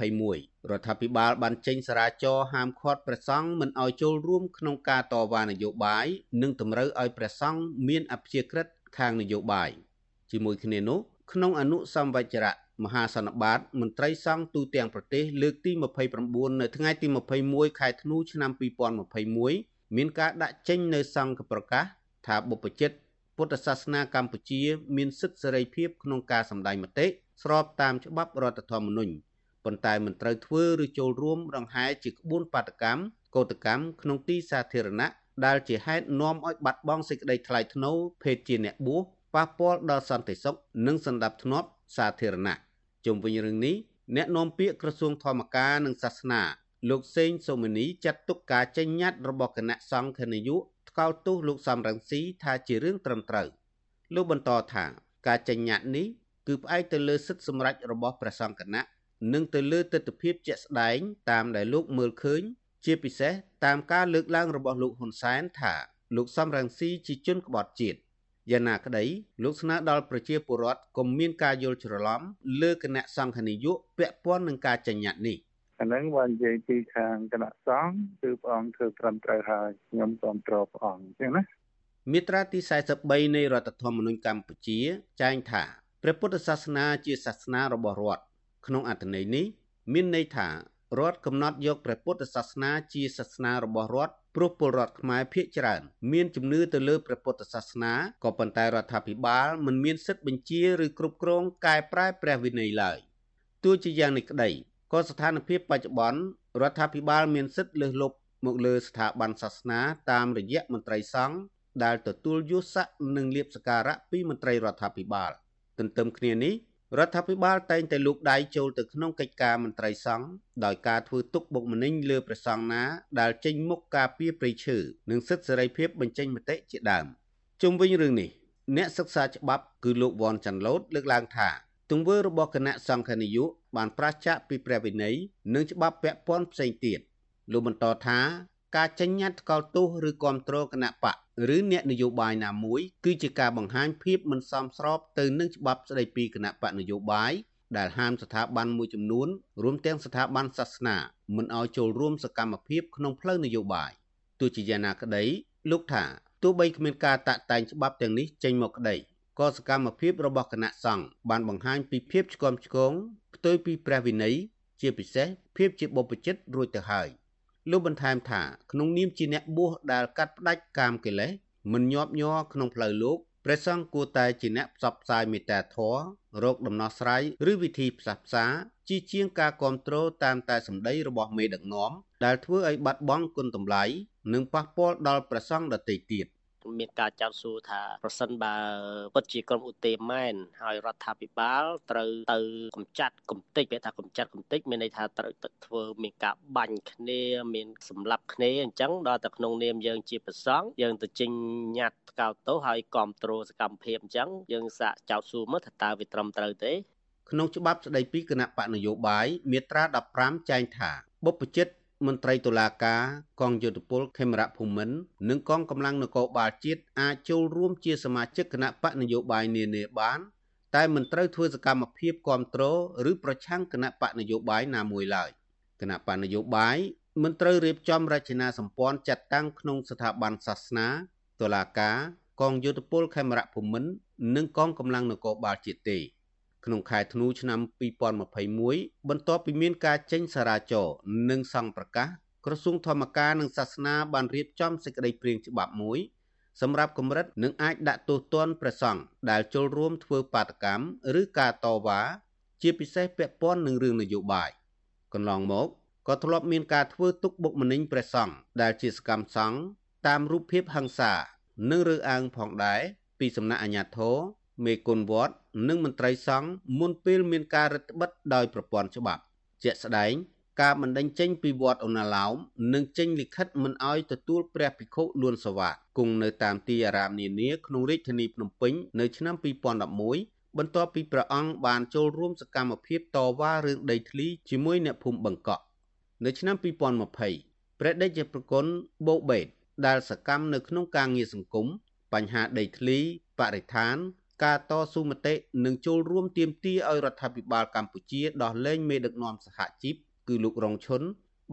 2021រដ្ឋាភិបាលបានចេញសារាចរណ៍ហាមឃាត់ព្រះសង្ឃមិនឲ្យចូលរួមក្នុងការតវ៉ានយោបាយនិងតម្រូវឲ្យព្រះសង្ឃមានអព្យាក្រឹតខាងនយោបាយជាមួយគ្នានោះក្នុងអនុសម្វចរៈមហាសន្និបាតមន្ត្រីសង្ឃទូទាំងប្រទេសលើកទី29នៅថ្ងៃទី21ខែធ្នូឆ្នាំ2021មានការដាក់ចេញនៅសង្ឃប្រកាសថាបុព្វជិតពុទ្ធសាសនាកម្ពុជា មានសិទ្ធិសេរីភាពក្នុងការសម្ដែងមតិ ស្របតាមច្បាប់រដ្ឋធម្មនុញ្ញប៉ុន្តែមិនត្រូវធ្វើឬចូលរួមរង្ហែជាក្បួនបាតកម្មកោតកម្មក្នុងទីសាធារណៈដែលជាហេតុនាំឲ្យបាត់បង់សេចក្តីថ្លៃថ្នូរភេទជាអ្នកបួសប៉ះពាល់ដល់សន្តិសុខនិងសន្តិភាពសាធារណៈជុំវិញរឿងនេះអ្នកនាំពាក្យក្រសួងធម្មការនិងសាសនា លោកសេងសូមនីចាត់ទុកការចេញញត្តិរបស់គណៈសង្ឃនាយកថ្កោលទោសលោកសំរងស៊ីថាជារឿងត្រឹមត្រូវលោកបន្តថាការចេញញត្តិនេះ គឺផ្អែកទៅលើសិទ្ធិសម្រេចរបស់ព្រះសង្ឃគណៈនិងទៅលើទស្សនវិជ្ជាជាក់ស្ដែងតាមដែលលោកមើលឃើញ ជាពិសេសតាមការលើកឡើងរបស់លោកហ៊ុនសែនថាលោកសំរងស៊ីជាជនក្បត់ជាតិយ៉ាងណាក្តីលោកស្នើដល់ប្រជាពលរដ្ឋកុំមានការយល់ច្រឡំលើគណៈសង្ឃនាយកពាក់ព័ន្ធនឹងការចេញញត្តិនេះអាហ្នឹងបើនិយាយពីខាងគណៈសង្ឃគឺព្រះអង្គធ្វើត្រឹមត្រូវហើយខ្ញុំគ្រប់គ្រងព្រះអង្គអញ្ចឹងណាមាត្រាទី43នៃរដ្ឋធម្មនុញ្ញកម្ពុជាចែងថា ព្រះពុទ្ធសាសនាជាសាសនារបស់រដ្ឋក្នុងអត្ថន័យនេះមានន័យថារដ្ឋកំណត់យកព្រះពុទ្ធសាសនាជាសាសនារបស់រដ្ឋព្រោះពលរដ្ឋខ្មែរភាគច្រើន មានជំនឿទៅលើព្រះពុទ្ធសាសនាក៏ប៉ុន្តែរដ្ឋាភិបាលមិនមានសិទ្ធិបញ្ជាឬគ្រប់គ្រងកែប្រែព្រះវិន័យឡើយទោះជាយ៉ាងនេះក្តីក៏ស្ថានភាពបច្ចុប្បន្នរដ្ឋាភិបាលមានសិទ្ធិលើសលប់មកលើស្ថាប័នសាសនាតាមរយៈមន្ត្រីសង្ឃដែលទទួលយស័ក្តិនិងលៀបសការៈពីមន្ត្រីរដ្ឋាភិបាល ទន្ទឹមគ្នានេះរដ្ឋាភិបាលតែងតែលូកដៃចូលទៅក្នុងកិច្ចការមន្ត្រីសង្ឃដោយការធ្វើទុកបុកម្នេញលើព្រះសង្ឃណាដែលចេញមុខការពារព្រៃឈើនិងសិទ្ធិសេរីភាពបញ្ចេញមតិជាដើមជុំវិញរឿងនេះអ្នកសិក្សាច្បាប់គឺលោកវ៉ាន់ចាន់ឡូតលើកឡើងថាទង្វើរបស់គណៈសង្ឃនាយកបានប្រឆាចពីព្រះវិន័យនិងច្បាប់ពាក់ព័ន្ធផ្សេងទៀតលោកបន្តថាការចេញញត្តិថ្កោលទោសឬគាំទ្រគណៈបក ឬអ្នកនយោបាយណាមួយ គឺជាការបង្ហាញភាពមិនសមស្របទៅនឹងច្បាប់ស្តីពីគណៈបកនយោបាយដែលហាមស្ថាប័នមួយចំនួនរួមទាំងស្ថាប័នសាសនាមិនឲ្យចូលរួមសកម្មភាពក្នុងផ្លូវនយោបាយទោះជាយ៉ាងណាក្តីលោកថាទោះបីគ្មានការតាក់តែងច្បាប់ទាំងនេះចេញមកក្តីក៏សកម្មភាពរបស់គណៈសង្ឃបានបង្ហាញពីភាពឆ្គាំឆ្គងផ្ទុយពីព្រះវិន័យជាពិសេសភាពជាបុព្វជិតរួចទៅហើយ។ លោកបន្ថែមថាក្នុងនាមជាអ្នកបួសដែលកាត់ផ្ដាច់កាមកិលេសមិនញាប់ញ័រក្នុងផ្លូវលោកព្រះសង្ឃគួរតែជាអ្នកផ្សព្វផ្សាយមេត្តាធម៌រកដំណោះស្រាយឬវិធីផ្សះផ្សាជាជាងការគ្រប់គ្រងតាមតែសម្ដីរបស់មេដឹកនាំដែលធ្វើឲ្យបាត់បង់គុណតម្លៃនិងប៉ះពាល់ដល់ព្រះសង្ឃដទៃទៀត។ មានការចោទសួរថាប្រសិនបើពិតជាក្រុមឧទាមែនហើយរដ្ឋាភិបាលត្រូវទៅកំចាត់កំតិចគេថាកំចាត់កំតិចមានន័យថាត្រូវទៅធ្វើមានការបាញ់គ្នាមានសម្លាប់គ្នាអញ្ចឹងដល់តែក្នុងនាមយើងជាប្រសង់យើងទៅចេញញត្តិថ្កោលទោសហើយគ្រប់គ្រងសកម្មភាពអញ្ចឹងយើងសាកចោទសួរមើលថាតើវាត្រឹមត្រូវទេក្នុងច្បាប់ស្តីពីគណៈបកនយោបាយមាត្រា15ចែងថាបុព្វជិត មន្ត្រីតុលាការកងយោធពលខេមរៈភូមិន្ទនិងកងកម្លាំងនគរបាលជាតិអាចចូលរួមជាសមាជិកគណៈបកនយោបាយនានាបាន តែមិនត្រូវធ្វើសកម្មភាពគ្រប់គ្រងឬប្រឆាំងគណៈបកនយោបាយណាមួយឡើយគណៈបកនយោបាយមិនត្រូវរៀបចំរចនាសម្ព័ន្ធចាត់តាំងក្នុងស្ថាប័នសាសនាតុលាការកងយោធពលខេមរៈភូមិន្ទនិងកងកម្លាំងនគរបាលជាតិទេ ក្នុងខែធ្នូឆ្នាំ2021បន្ទាប់ពីមានការចេញសារាចរណ៍និងសង្ឃប្រកាសក្រសួងធម្មការនិងសាសនាបានរៀបចំសេចក្តីព្រាងច្បាប់មួយសម្រាប់កម្រិតនឹងអាចដាក់ទោសទណ្ឌព្រះសង្ឃដែលចូលរួមធ្វើបាតកម្មឬការតវ៉ាជាពិសេសពាក់ព័ន្ធនឹងរឿងនយោបាយកន្លងមកក៏ធ្លាប់មានការធ្វើទុកបុកម្នេញព្រះសង្ឃដែលជាសកម្មសង្ឃតាមរូបភាពហិង្សា និងរើសអើងផងដែរពីសំណាក់អាជ្ញាធរ មេគុណវត្តនិងមន្ត្រីសង្ឃមុនពេលមានការរដ្ឋបិទដោយប្រព័ន្ធច្បាប់ ជាក់ស្ដែង ការបណ្ដឹងចេញពីវត្តអូណាឡោមនិងចេញលិខិតមិនអោយទទួលព្រះភិក្ខុលួនសវ៉ាគង់នៅតាមទីអារាមនានាក្នុងរាជធានីភ្នំពេញនៅឆ្នាំ2011បន្ទាប់ពីព្រះអង្គបានចូលរួមសកម្មភាពតវ៉ារឿងដីធ្លីជាមួយអ្នកភូមិបង្កក់នៅឆ្នាំ2020ព្រះដេចប្រគុណបូបេតដែលសកម្មនៅក្នុងការងារសង្គមបញ្ហាដីធ្លីបរិស្ថាន ការតស៊ូមតិនិងចូលរួមទាមទារឲ្យរដ្ឋាភិបាលកម្ពុជាដោះលែងមេដឹកនាំសហជីពគឺលោករងឈុន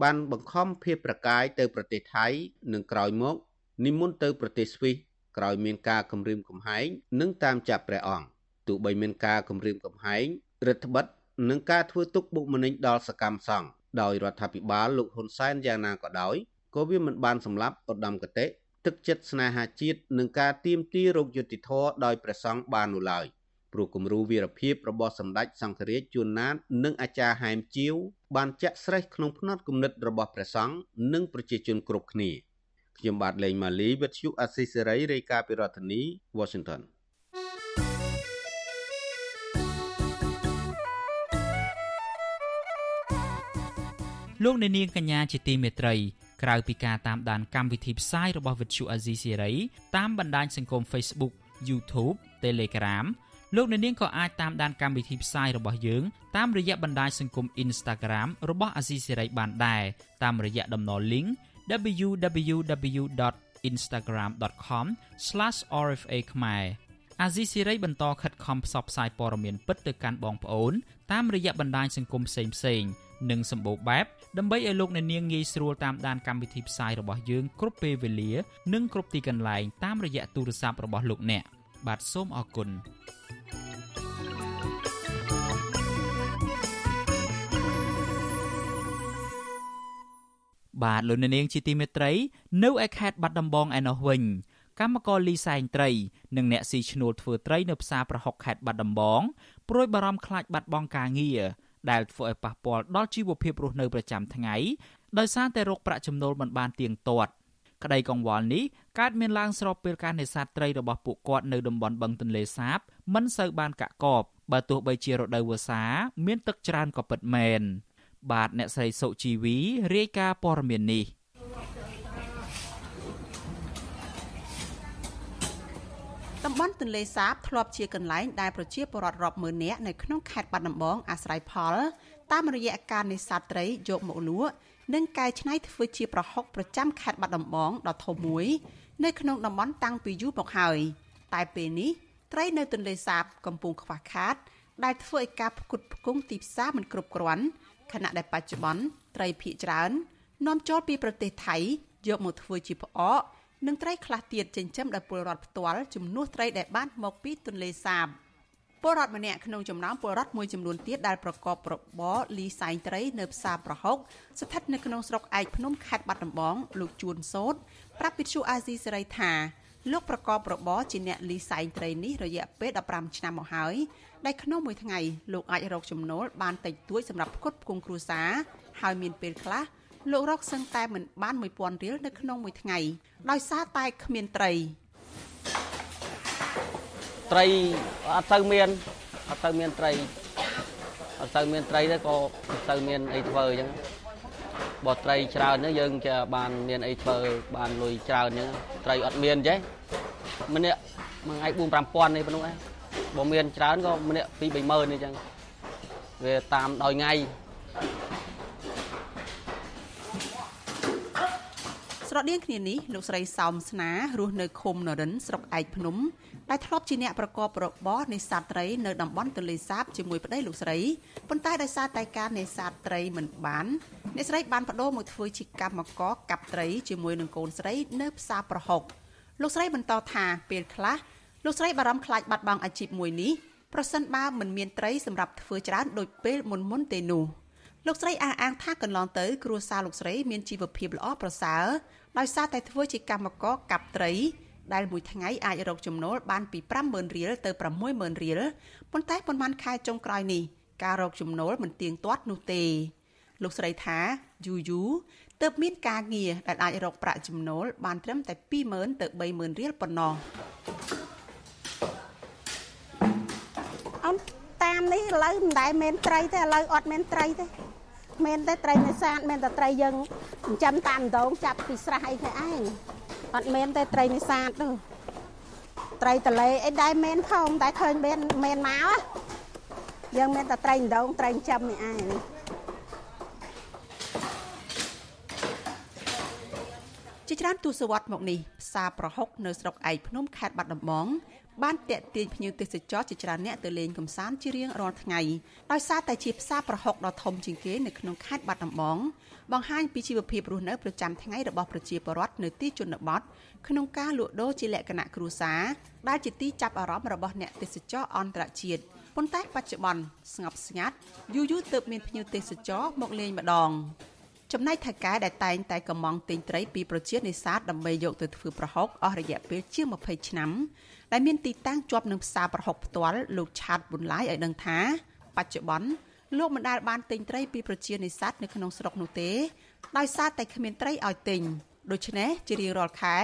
បានបង្ខំភាពប្រកាយទៅប្រទេសថៃនិងក្រោយមកនិមន្តទៅប្រទេសស្វីសក្រោយមានការគម្រាមកំហែងនិងតាមចាប់ព្រះអង្គទោះបីមានការគម្រាមកំហែងរដ្ឋបិទនិងការធ្វើទុកបុកម្នេញដល់សកម្មសង្ឃដោយរដ្ឋាភិបាលលោកហ៊ុនសែនយ៉ាងណាក៏ដោយក៏វាមិនបានសម្លាប់ឧត្តមកតេ ទឹកចិត្តស្នេហាជាតិនិងការទៀមទារោគយុតិធធដោយព្រះសង្ឃបាននោះឡើយព្រោះគំរូវីរភាពរបស់សម្ដេចសង្ឃរាជជួនណាតនិងអាចារ្យហែមជាវបានចាក់ស្រេះក្នុងភ្នត់គំនិតរបស់ព្រះសង្ឃនិងប្រជាជនគ្រប់គ្នាខ្ញុំបាទលេងម៉ាលីវិទ្យុអស៊ីសេរីរាយការណ៍ពីរដ្ឋធានី Washington លោកអ្នកនាងកញ្ញាជាទីមេត្រី ក្រៅពីការតាមដានកម្មវិធីផ្សាយរបស់វិទ្យុអាស៊ីសេរីតាមបណ្ដាញសង្គម Facebook YouTube Telegram លោកអ្នកនាងក៏អាចតាមដានកម្មវិធីផ្សាយរបស់យើងតាមរយៈបណ្ដាញសង្គម Instagram របស់អាស៊ីសេរីបានដែរតាមរយៈតំណ link www.instagram.com/rfa ខ្មែរអាស៊ីសេរីបន្តខិតខំផ្សព្វផ្សាយព័ត៌មានពិតទៅកាន់បងប្អូនតាមរយៈបណ្ដាញសង្គមផ្សេងៗ និងសម្បូរបែបដើម្បីឲ្យលោកអ្នកនាងងាយស្រួលតាមដានកម្មវិធីផ្សាយរបស់យើងគ្រប់ពេលវេលា និងគ្រប់ទីកន្លែងតាមរយៈទូរស័ព្ទរបស់លោកអ្នកបាទសូមអរគុណបាទលោកអ្នកនាងជាទីមេត្រី នៅឯខេត្តបាត់ដំបងឯណោះវិញកម្មករលីសែងត្រីនិងអ្នកស៊ីឈ្នួលធ្វើត្រីនៅផ្សារប្រហុកខេត្តបាត់ដំបងព្រួយបារម្ភខ្លាចបាត់បង់ការងារ ដែលធ្វើឲ្យប៉ះពាល់ដល់ជីវភាពរស់នៅប្រចាំថ្ងៃដោយសារតែរោគប្រាក់ចំណូលមិនបានទៀងទាត់ក្តីកង្វល់នេះកើតមានឡើងស្របពេលការនេសាទត្រីរបស់ពួកគាត់នៅតំបន់បឹងទន្លេសាបមិនសូវបានកាក់កបបើទោះបីជារដូវវស្សាមានទឹកច្រើនក៏ពិតមែនបាទអ្នកស្រីសុជីវីរាយការណ៍ព័ត៌មាននេះ តំបន់ទន្លេសាបធ្លាប់ជាកន្លែងដែលប្រជាពលរដ្ឋរាប់ម៉ឺននាក់នៅក្នុងខេត្តបាត់ដំបងអាស្រ័យផល តាមរយៈការនេសាទត្រីយកមកលក់និងកែច្នៃធ្វើជាប្រហុកប្រចាំខេត្តបាត់ដំបងដ៏ធំមួយ នៅក្នុងតំបន់តាំងពីយូរមកហើយតែពេលនេះត្រីនៅទន្លេសាបកំពុងខ្វះខាត ដែលធ្វើឲ្យការផ្គត់ផ្គង់ទីផ្សារមិនគ្រប់គ្រាន់ខណៈដែលបច្ចុប្បន្នត្រីភាគច្រើននាំចូលពីប្រទេសថៃយកមកធ្វើជាផ្អក និងត្រីខ្លះទៀតចិញ្ចឹមដោយពលរដ្ឋផ្ទាល់ជំនួសត្រីដែលបានមកពីទន្លេសាបពលរដ្ឋម្នាក់ក្នុងចំណោមពលរដ្ឋមួយចំនួនទៀតដែលប្រកបរបរលីសែងត្រីនៅផ្សារប្រហុកស្ថិតនៅក្នុងស្រុកឯកភ្នំខេត្តបាត់ដំបងលោកជួនសោតប្រាប់វិទ្យុអាស៊ីសេរីថាលោកប្រកបរបរជាអ្នកលីសែងត្រីនេះរយៈពេល15ឆ្នាំមកហើយដែលក្នុងមួយថ្ងៃលោកអាចរកចំណូលបានតិចតួចសម្រាប់ផ្គត់ផ្គង់គ្រួសារហើយមានពេលខ្លះ លោករកសឹងតែមិនបាន1000រៀលនៅក្នុងមួយថ្ងៃដោយសារតែគ្មានត្រីត្រីអត់ទៅមានអត់ទៅមានត្រីអត់ទៅមានត្រីទេក៏អត់ទៅមានអីធ្វើអញ្ចឹងបើត្រីច្រើនហ្នឹងយើងจะបានមានអីធ្វើបានលុយច្រើនអញ្ចឹងត្រីអត់មានចេះម្នាក់មួយថ្ងៃ4 5000នេះប៉ុណ្ណឹងឯងបើមានច្រើនក៏ម្នាក់2 30000នេះអញ្ចឹងវាតាមដោយថ្ងៃ ស្រដៀងគ្នានេះលោកស្រីសោមស្នារស់នៅឃុំនរិនស្រុកឯកភ្នំដែលធ្លាប់ជាអ្នកប្រកបរបរនេសាទត្រីនៅតំបន់ទន្លេសាបជាមួយប្តីលោកស្រីប៉ុន្តែដោយសារតែការនេសាទត្រីមិនបានអ្នកស្រីបានបដូរមកធ្វើជាកម្មករកាប់ត្រីជាមួយនឹងកូនស្រីនៅផ្សារប្រហុកលោកស្រីបន្តថាពេលខ្លះលោកស្រីបារម្ភខ្លាចបាត់បង់អាជីពមួយនេះប្រសិនបើមិនមានត្រីសម្រាប់ធ្វើច្រើនដូចពេលមុនមុនទេនោះ លោកស្រីអះអាងថាកន្លងទៅគ្រួសារលោកស្រីមានជីវភាពល្អប្រសើរដោយសារតែធ្វើជាកម្មករកាប់ត្រីដែលមួយថ្ងៃអាចរកចំណូលបានពី50000រៀលទៅ60000រៀលប៉ុន្តែប៉ុន្មានខែចុងក្រោយនេះការរកចំណូលមិនទៀងទាត់នោះទេ លោកស្រីថាយូយូទើបមានការងារដែលអាចរកប្រាក់ចំណូលបានត្រឹមតែ20000ទៅ30000រៀលប៉ុណ្ណោះអូនតាមនេះឥឡូវមិនដែលមានត្រីទេឥឡូវអត់មានត្រីទេ មានតែត្រីនេសាទមានតែត្រីយើងចិញ្ចឹមតាមដងចាប់ពីស្រះអីគេឯងអត់មានតែត្រីនេសាទទេត្រីតលេអីដែរមានផងតែឃើញមានមានមកយើងមានតែត្រីដងត្រីចិញ្ចឹមនេះឯងជាច្រើនទសវត្សរ៍មកនេះផ្សារប្រហុកនៅស្រុកឯកភ្នំខេត្តបាត់ដំបង បានតាក់ទាញភ្ញៀវទេសចរជាច្រើនអ្នកទៅលេងកម្សាន្តជារៀងរាល់ថ្ងៃដោយសារតែជាផ្សារប្រហុកដ៏ធំជាងគេនៅក្នុងខេត្តបាត់ដំបងបង្ហាញពីជីវភាពរស់នៅប្រចាំថ្ងៃរបស់ប្រជាពលរដ្ឋនៅទីជនបទក្នុងការលក់ដូរជាលក្ខណៈគ្រួសារដែលជាទីចាប់អារម្មណ៍របស់អ្នកទេសចរអន្តរជាតិប៉ុន្តែបច្ចុប្បន្នស្ងប់ស្ងាត់យូរយូរទើបមានភ្ញៀវទេសចរមកលេងម្ដងចំណែកថៅកែដែលតែងតែកំងទិញត្រីពីប្រជានេសាទដើម្បីយកទៅធ្វើប្រហុកអស់រយៈពេលជាង20ឆ្នាំ ដែលមានទីតាំងជាប់នឹងផ្សារប្រហុកផ្ទាល់លោកឆាតប៊ុនឡាយឲ្យដឹងថាបច្ចុប្បន្នលោកមិនដែលបានទិញត្រីពីប្រជានេសាទនៅក្នុងស្រុកនោះទេដោយសារតែគ្មានត្រីឲ្យទិញដូច្នេះជារៀងរាល់ខែ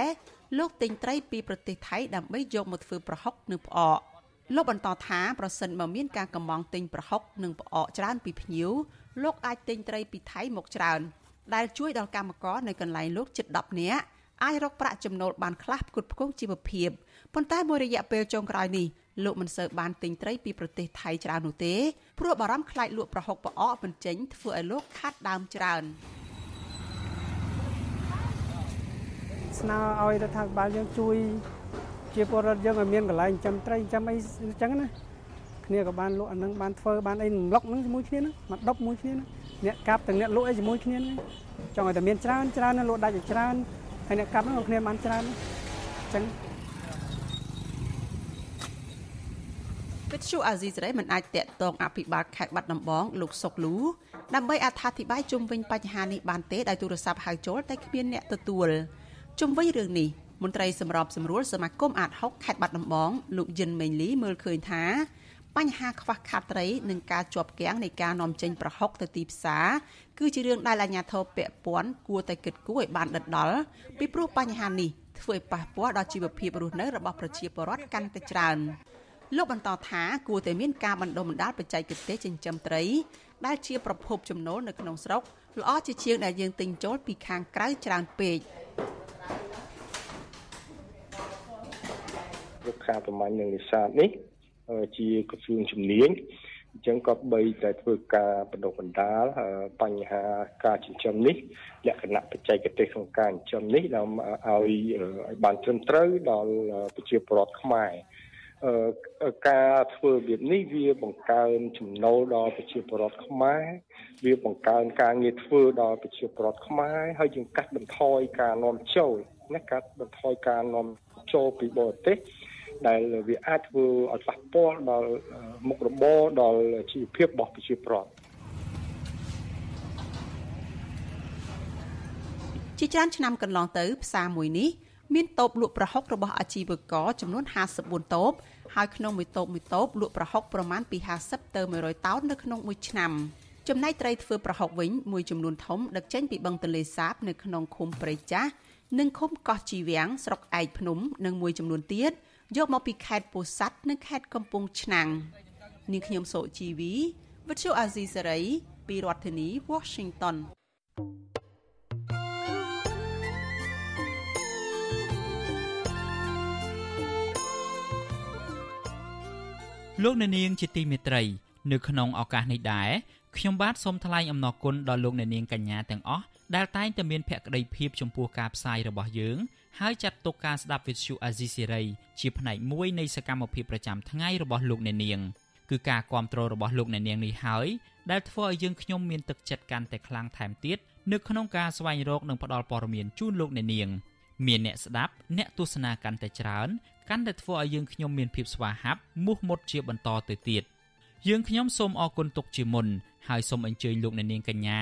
លោកទិញត្រីពីប្រទេសថៃដើម្បីយកមកធ្វើប្រហុកនិងផ្អកលោកបន្តថាប្រសិនបើមានការកំងទិញប្រហុកនិងផ្អកច្រើនពីភ្ញៀវលោកអាចទិញត្រីពីថៃមកច្រើនដែលជួយដល់កម្មករនៅកន្លែងលោកជិត10នាក់ អាចរកប្រាក់ចំណូលបានខ្លះផ្គត់ផ្គង់ជីវភាពប៉ុន្តែមួយរយៈពេលចុងក្រោយនេះលោកមិនសូវបានទិញត្រីពីប្រទេសថៃច្រើននោះទេព្រោះបារម្ភខ្លាចលក់ប្រហុកប្រអកមិនចេញធ្វើឲ្យលោកខាត់ដើមច្រើនស្នើឲ្យរដ្ឋាភិបាលយើងជួយ ជាពលរដ្ឋយើងឲ្យមានកន្លែងចិញ្ចឹមត្រីចិញ្ចឹមអីអញ្ចឹងណាគ្នាក៏បានលក់អានឹងបានធ្វើបានអីរំលឹកនឹងជាមួយគ្នាហ្នឹងមកដប់មួយគ្នាហ្នឹងអ្នកកាប់ទាំងអ្នកលក់អីជាមួយគ្នាហ្នឹងចង់ឲ្យតែមានច្រើនច្រើនលក់ដាច់ឲ្យច្រើន ហើយអ្នកកាប់ហ្នឹងក៏គ្នាបានច្រើនអញ្ចឹងវិទ្យុអាស៊ីសេរីមិនអាចតាក់ទងអភិបាលខេត្តបាត់ដំបងលោកសុកលូដើម្បីអត្ថាធិប្បាយជុំវិញបញ្ហានេះបានទេដោយទូរស័ព្ទហៅចូលតែគ្មានអ្នកទទួលជុំវិញរឿងនេះមន្ត្រីសម្របសម្រួលសមាគមអាត6ខេត្តបាត់ដំបងលោកយិនមេងលីមើលឃើញថា បញ្ហាខ្វះខាតត្រីនិងការជាប់គាំងនៃការនាំចេញប្រហុកទៅទីផ្សារគឺជារឿងដែលអាជ្ញាធរពាក់ព័ន្ធគួរតែគិតគូរឲ្យបានដិតដល់ពីព្រោះបញ្ហានេះធ្វើឲ្យប៉ះពាល់ដល់ជីវភាពរស់នៅរបស់ប្រជាពលរដ្ឋកាន់តែច្រើនលោកបន្តថាគួរតែមានការបណ្ដុះបណ្ដាលបច្ចេកទេសចិញ្ចឹមត្រី ដែលជាប្រភពចំណូលនៅក្នុងស្រុកល្អជាជាងដែលយើងទិញចូលពីខាងក្រៅច្រើនពេករុក្ខាប្រមាញ់និងនេសាទនេះ ជាក្រសួងជំនាញអញ្ចឹងក៏បីតែធ្វើការបណ្ដុះបណ្ដាលបញ្ហាការចិញ្ចឹមនេះលក្ខណៈបច្ចេកទេសក្នុងការចិញ្ចឹមនេះដើម្បីឲ្យឲ្យបានត្រឹមត្រូវដល់ប្រជាពលរដ្ឋខ្មែរការធ្វើរបៀបនេះវាបង្កើនចំណូលដល់ប្រជាពលរដ្ឋខ្មែរវាបង្កើនការងារធ្វើដល់ប្រជាពលរដ្ឋខ្មែរហើយយើងកាត់បន្ថយការនាំចូលណាកាត់បន្ថយការនាំចូលពីបរទេស ដែលវាអាចធ្វើឲ្យប៉ះពាល់ដល់មុខរបរដល់ជីវភាពរបស់ប្រជាពលរដ្ឋជាច្រើនឆ្នាំកន្លងទៅផ្សារមួយនេះមានតូបលក់ប្រហុករបស់អាជីវករចំនួន54តូបហើយក្នុងមួយតូបមួយតូបលក់ប្រហុកប្រមាណពី50ទៅ100តោននៅក្នុងមួយឆ្នាំចំណែកត្រីធ្វើប្រហុកវិញមួយចំនួនធំដឹកចេញពីបឹងទន្លេសាបនៅក្នុងឃុំព្រៃចាស់និងឃុំកោះជីវាំងស្រុកឯកភ្នំនិងមួយចំនួនទៀត យកមកពីខេត្តពោធិ៍សាត់និងខេត្តកំពង់ឆ្នាំងនាងខ្ញុំសូជីវីវិទ្យុអាស៊ីសេរីពីរដ្ឋធានី Washington លោកអ្នកនាងជាទីមេត្រី នៅក្នុងឱកាសនេះដែរខ្ញុំបាទសូមថ្លែងអំណរគុណដល់លោកអ្នកនាងកញ្ញាទាំងអស់ដែលតែងតែមានភក្ដីភាពចំពោះការផ្សាយរបស់យើង ហើយចាត់ទុកការស្ដាប់វិទ្យុអាស៊ីសេរីជាផ្នែកមួយនៃសកម្មភាពប្រចាំថ្ងៃរបស់លោកអ្នកនាងគឺការគ្រប់គ្រងរបស់លោកអ្នកនាងនេះហើយដែលធ្វើឲ្យយើងខ្ញុំមានទឹកចិត្តកាន់តែខ្លាំងថែមទៀតនៅក្នុងការស្វែងរកនិងផ្តល់ព័ត៌មានជូនលោកអ្នកនាងមានអ្នកស្ដាប់អ្នកទស្សនាកាន់តែច្រើនកាន់តែធ្វើឲ្យយើងខ្ញុំមានភាពស្វាហាប់មោះមុតជាបន្តទៅទៀតយើងខ្ញុំសូមអរគុណទុកជាមុនហើយសូមអញ្ជើញលោកអ្នកនាងកញ្ញា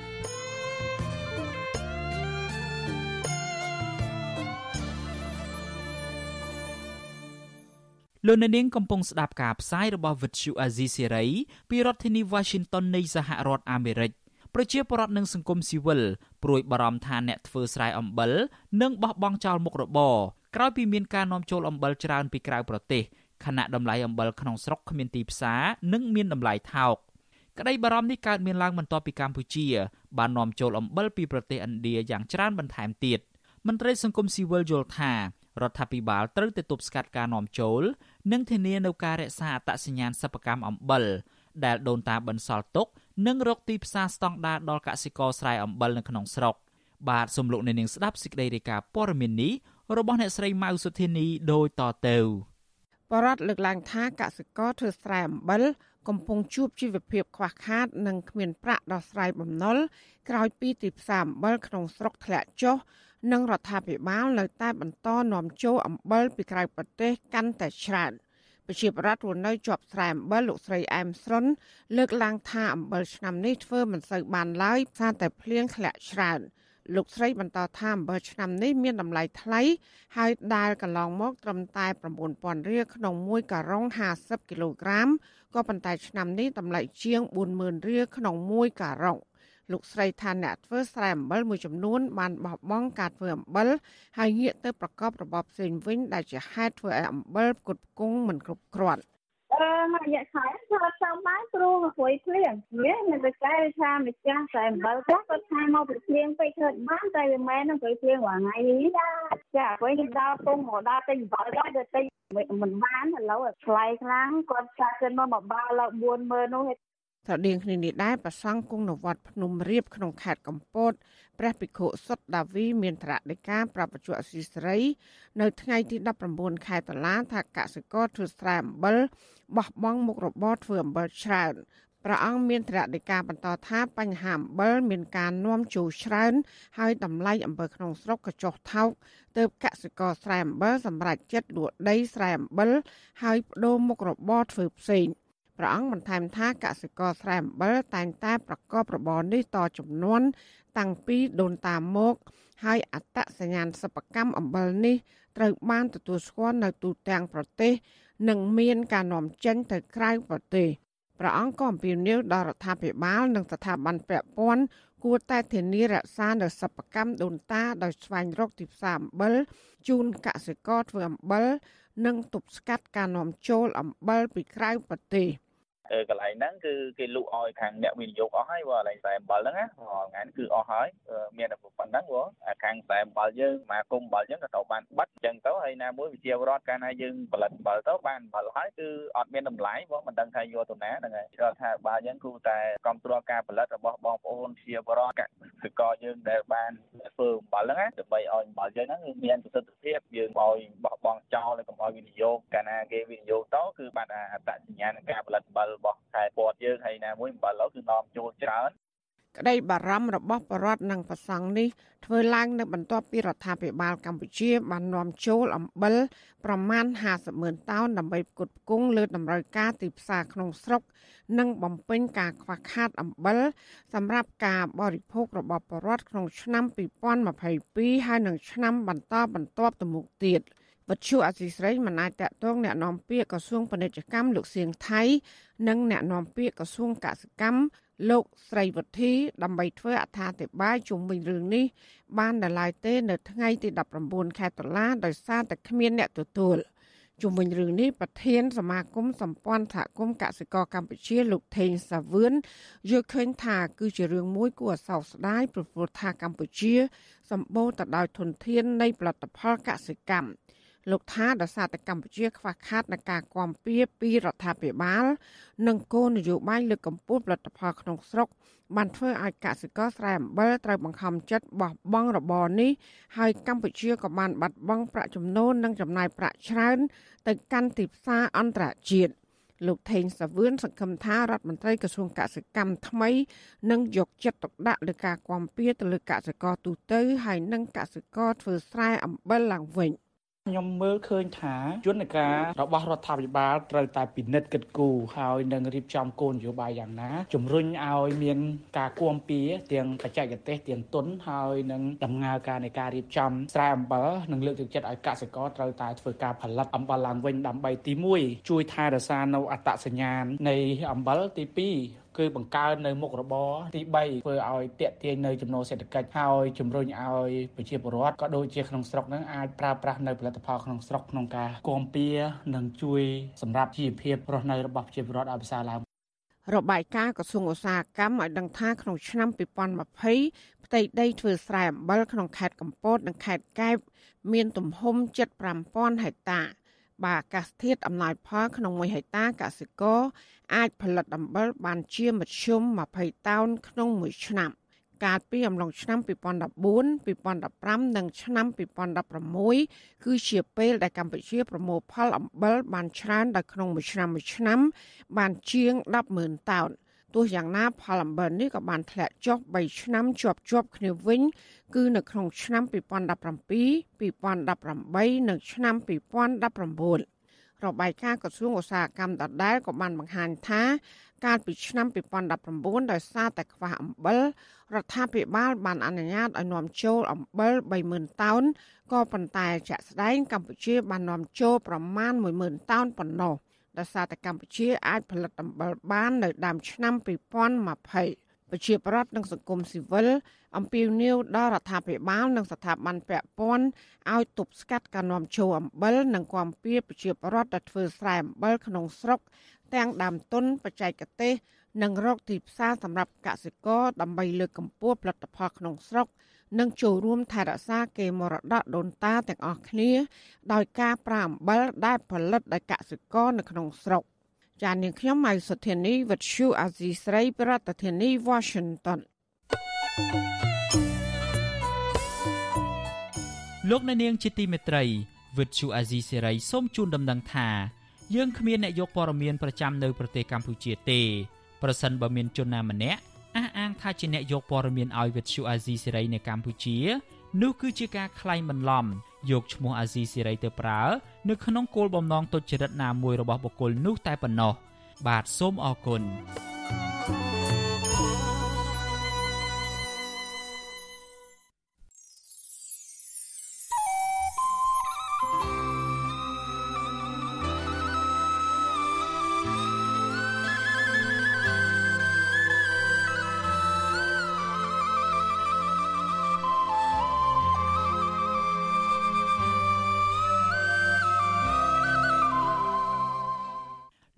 លោកអ្នកនាងកំពុងស្ដាប់ការផ្សាយរបស់ Vuthu Azizi Serai ពីរដ្ឋធានី Washington នៃសហរដ្ឋអាមេរិកប្រជាពលរដ្ឋនិងសង្គមស៊ីវិលព្រួយបារម្ភថាអ្នកធ្វើស្រែអំបិលនឹងបោះបង់ចោលមុខរបរក្រោយពីមានការនាំចូលអំបិលច្រើនពីក្រៅប្រទេសខណៈតម្លៃអំបិលក្នុងស្រុកគ្មានទីផ្សារនិងមានតម្លៃថោកក្តីបារម្ភនេះកើតមានឡើងបន្ទាប់ពីកម្ពុជា បាននាំចូលអំបិលពីប្រទេសឥណ្ឌាយ៉ាងច្រើនបន្ថែមទៀតមន្ត្រីសង្គមស៊ីវិលយល់ថារដ្ឋាភិបាលត្រូវតែទប់ស្កាត់ការនាំចូល និងធានានូវការរក្សាអត្តសញ្ញាណសិប្បកម្មអំបិលដែលដូនតាបន្សល់ទុក និងរកទីផ្សារស្តង់ដារដល់កសិករស្រែអំបិលនៅក្នុងស្រុកបាទសូមលោកអ្នកនាងស្ដាប់សេចក្តីរាយការណ៍ព័ត៌មាននេះរបស់អ្នកស្រីម៉ៅសុធានីដូចតទៅបរដ្ឋលើកឡើងថាកសិករធ្វើស្រែអំបិលកំពុងជួបជីវភាពខ្វះខាត និងគ្មានប្រាក់ដោះស្រាយបំណុលក្រោយពីទីផ្សារអំបិលក្នុងស្រុកធ្លាក់ចុះ និងរដ្ឋាភិបាលនៅតែបន្តនាំចូលអំបិលពីក្រៅប្រទេសកាន់តែច្រើន។ប្រជាប្រដ្ឋរស់នៅជាប់ស្រែអំបិលលោកស្រីអែមស្រុនលើកឡើងថាអំបិលឆ្នាំនេះធ្វើមិនសូវបានឡើយសារតែភ្លៀងធ្លាក់ច្រើនលោកស្រីបន្តថាអំបិលឆ្នាំនេះមានតម្លៃថ្លៃហើយដែលកន្លងមកត្រឹមតែ9000រៀលក្នុងមួយការ៉ុង50គីឡូក្រាមក៏ប៉ុន្តែឆ្នាំនេះតម្លៃជាង40000រៀលក្នុងមួយការ៉ុង លោកស្រីថាអ្នកធ្វើស្រែអំបិលមួយចំនួនបានបោះបង់ការធ្វើអំបិលហើយងាកទៅប្រកបរបរផ្សេងវិញដែលជាហេតុធ្វើឲ្យអំបិលផ្គត់ផ្គង់មិនគ្រប់គ្រាន់អឺមករយៈខែថាចាំបានគ្រូមកព្រួយភ្លៀងវាមិនទៅកែថាម្ចាស់តែអំបិលខ្លះគាត់ថាមកព្រួយភ្លៀងពេកធ្វើបានតែវាមែននឹងព្រួយភ្លៀងរាល់ថ្ងៃនេះចាអ្វីនេះដល់ពុំមកដល់ទិញអំបិលដល់ទៅទិញមិនបានឥឡូវថ្លៃខ្លាំងគាត់ចាក់ขึ้นមកមួយបាល់40000នោះ ស្រដៀងគ្នានេះដែរប្រសង់គង់នៅវត្តភ្នំរៀបក្នុងខេត្តកំពតព្រះភិក្ខុសុទ្ធដាវីមានត្រាដីកាប្រពន្ធអសីស្រី នៅថ្ងៃទី19ខែតុលាថាកសិករធ្វើស្រែអំបិលបោះបង់មុខរបរធ្វើអំបិលច្រើនព្រះអង្គមានត្រាដីកាបន្តថាបញ្ហាអំបិលមានការនាំចូលច្រើន ហើយតម្លៃអំបិលក្នុងស្រុកក៏ចុះថោកទើបកសិករស្រែអំបិលសម្រេចចិត្តលក់ដីស្រែអំបិលហើយបដូរមុខរបរធ្វើផ្សេង ព្រះអង្គបន្ថែមថាកសិករស្រែអំបិលតែងតែប្រកបរបរនេះតចំនួន តាំងពីដូនតាមក ហើយអត្តសញ្ញាណសិប្បកម្មអំបិលនេះត្រូវបានទទួលស្គាល់នៅទូទាំងប្រទេសនិងមានការនាំចេញទៅក្រៅប្រទេសព្រះអង្គក៏អំពាវនាវដល់រដ្ឋាភិបាលនិងស្ថាប័នពាក់ព័ន្ធគួរតែធានារក្សានូវសិប្បកម្មដូនតាដោយស្វែងរកទីផ្សារអំបិលជូនកសិករធ្វើអំបិល និងទប់ស្កាត់ការនាំចូលអំបិលពីក្រៅប្រទេស។ កន្លែងហ្នឹងគឺគេលក់ឲ្យខាងអ្នកវិនិយោគអស់ហើយបើកន្លែងខ្សែអំបិលហ្នឹងណាថ្ងៃគឺអស់ហើយមានតែប៉ុណ្ណឹងព្រោះខាងខ្សែអំបិលយើងមកគុំអំបិលយើងក៏ត្រូវបានបិទអញ្ចឹងទៅហើយណាមួយវិជារដ្ឋកាលណាយើងផលិតអំបិលទៅបានអំបិលហើយគឺអត់មានតម្លៃព្រោះមិនដឹងថាយកទៅណាហ្នឹងហើយរដ្ឋាភិបាលយើងគួរតែគ្រប់គ្រងការផលិតរបស់បងប្អូនជាបរិយាកសិករយើងដែលបានធ្វើអំបិលហ្នឹងណាដើម្បីឲ្យអំបិលយើងហ្នឹងមានប្រសិទ្ធភាពយើងឲ្យបោះបង់ចោលហើយកុំឲ្យវិនិយោគកាលណាគេវិនិយោគទៅគឺបានអត្តសញ្ញាណការផលិតអំបិលរបស់ខេត្តព័ទ្ធយើងហើយណាមួយអំបិលឡូវគឺនាំចូលច្រើនក្តីបារម្ភរបស់បរដ្ឋនិងប្រសង់នេះធ្វើឡើងនៅបន្ទាប់ពីរដ្ឋាភិបាលកម្ពុជាបាននាំចូលអំបិលប្រមាណ50ម៉ឺនតោនដើម្បីផ្គត់ផ្គង់លើតម្រូវការទីផ្សារក្នុងស្រុក និងបំពេញការខ្វះខាតអំបិលសម្រាប់ការបរិភោគរបស់បរដ្ឋក្នុងឆ្នាំ2022ហើយនិងឆ្នាំបន្តបន្ទាប់ទៅមុខទៀត។ វត្ថុអសីស្រីមិនអាចតកតងแนะនាំពាក្យក្រសួងពាណិជ្ជកម្មលោកសៀងថៃនិងแนะនាំពាក្យក្រសួងកសិកម្មលោកស្រីវុធីដើម្បីធ្វើអត្ថាធិប្បាយជុំវិញរឿងនេះបានដល់ឡាយទេ នៅថ្ងៃទី19ខែតុលាដោយសារតែគ្មានអ្នកទទួល ជុំវិញរឿងនេះប្រធាន សមាគមសម្ព័ន្ធសហគមន៍កសិករកម្ពុជាលោកថេងសាវឿនយល់ឃើញថាគឺជារឿងមួយគួរឲ្យសោកស្ដាយព្រោះថាកម្ពុជាសម្បូរទៅដោយធនធាននៃផលិតផលកសិកម្ម លោកថាដោយសារតែកម្ពុជាខ្វះខាតនៃការគាំពៀពីរដ្ឋាភិបាល និងគោលនយោបាយលើកកម្ពស់ផលិតផលក្នុងស្រុក បានធ្វើឲ្យកសិករស្រែអំបិលត្រូវបង្ខំចិត្តបោះបង់របរនេះហើយកម្ពុជាក៏បានបាត់បង់ប្រាក់ចំណូលនិងចំណាយប្រាក់ច្រើនទៅកាន់ទីផ្សារអន្តរជាតិលោកថេងសាវឿនសង្ឃឹមថារដ្ឋមន្ត្រីក្រសួងកសិកម្មថ្មីនឹងយកចិត្តទុកដាក់លើការគាំពៀទៅលើកសិករទូទៅហើយនិងកសិករធ្វើស្រែអំបិលឡើងវិញ។ ខ្ញុំមើលឃើញថាយន្តការរបស់រដ្ឋាភិបាលត្រូវតែពិនិត្យគិតគូរហើយនឹងរៀបចំគោលនយោបាយយ៉ាងណាជំរុញឲ្យមានការគួមពីទាំងបច្ចេកទេសទាំងទុនហើយនឹងដំណើរការនៃការរៀបចំស្រែអំបិលនិងលើកទឹកចិត្តឲ្យកសិករត្រូវតែធ្វើការផលិតអំបិលឡើងវិញដើម្បីទី1ជួយថែរក្សានៅអត្តសញ្ញាណនៃអំបិលទី2 គឺបង្កើននៅមុខរបរទី3ធ្វើឲ្យតាក់ទាញនៅចំណូលសេដ្ឋកិច្ចហើយជំរុញឲ្យប្រជាពលរដ្ឋក៏ដូចជាក្នុងស្រុកនឹងអាចប្រើប្រាស់នៅផលិតផលក្នុងស្រុកក្នុងការគាំពៀនិងជួយសម្រាប់ជីវភាពរស់នៅរបស់ប្រជាពលរដ្ឋឲ្យប្រសើរឡើងរបាយការណ៍ក្រសួងឧស្សាហកម្មឲ្យដឹងថាក្នុងឆ្នាំ2020ផ្ទៃដីធ្វើស្រែអំបិលក្នុងខេត្តកំពតនិងខេត្តកែបមានទំហំជិត5000ហិកតា បើអាកាសធាតុអំណោយផលក្នុង1ហិកតាកសិករអាចផលិតអំបិលបានជាមធ្យម20តោនក្នុងមួយឆ្នាំកាលពីអំឡុងឆ្នាំ2014 2015និងឆ្នាំ2016គឺជាពេលដែលកម្ពុជាប្រមូលផលអំបិលបានច្រើនដល់ក្នុងមួយឆ្នាំមួយឆ្នាំ បានជាង100,000តោន ទោះយ៉ាងណាផលអំបិលនេះក៏បានធ្លាក់ចុះ3ឆ្នាំជាប់ជាប់គ្នាវិញ គឺនៅក្នុងឆ្នាំ2017 2018និងឆ្នាំ2019របាយការណ៍ក្រសួងឧស្សាហកម្មដដែលក៏បានបង្ហាញថា កាលពីឆ្នាំ2019ដោយសារតែខ្វះអំបិលរដ្ឋាភិបាលបានអនុញ្ញាតឲ្យនាំចូលអំបិល30,000តោនក៏ប៉ុន្តែជាក់ស្ដែងកម្ពុជាបាននាំចូលប្រមាណ10,000តោនប៉ុណ្ណោះ ដោយសារតែកម្ពុជាអាចផលិតអំបិលបាននៅដើមឆ្នាំ2020ប្រជាប្រដ្ឋនិងសង្គមស៊ីវិលអំពាវនាវដល់រដ្ឋាភិបាលនិងស្ថាប័នពាក់ព័ន្ធឲ្យទប់ស្កាត់ការនាំចូលអំបិលនិងគាំពៀប្រជាពលរដ្ឋដែលធ្វើស្រែអំបិលក្នុងស្រុក ទាំងដើមទុនបច្ចេកទេសនិងរកទីផ្សារសម្រាប់កសិករដើម្បីលើកកម្ពស់ផលិតផលក្នុងស្រុក និងចូលរួមថែរក្សាកេរមរតកដូនតាទាំងអស់គ្នា ដោយការប្រើអំបិលដែលផលិតដោយកសិករនៅក្នុងស្រុកចាននាងខ្ញុំម៉ៅសុធានីវិទ្យុអាស៊ីស្រីប្រធានាធិបតី Washington លោកអ្នកនាងជាទីមេត្រីវិទ្យុអាស៊ីសេរីសូមជូនដំណឹងថាយើងគ្មានអ្នកយកព័ត៌មានប្រចាំនៅប្រទេសកម្ពុជាទេប្រសិនបើមានជនណាម្នាក់ អះអាងថាជាអ្នកយកព័ត៌មានឲ្យវិទ្យុអាស៊ីសេរីនៅកម្ពុជានោះគឺជាការក្លែងបន្លំយកឈ្មោះអាស៊ីសេរីទៅប្រើនៅក្នុងគោលបំណងទុច្ចរិតណាមួយរបស់បុគ្គលនោះតែប៉ុណ្ណោះបាទសូមអរគុណ thank you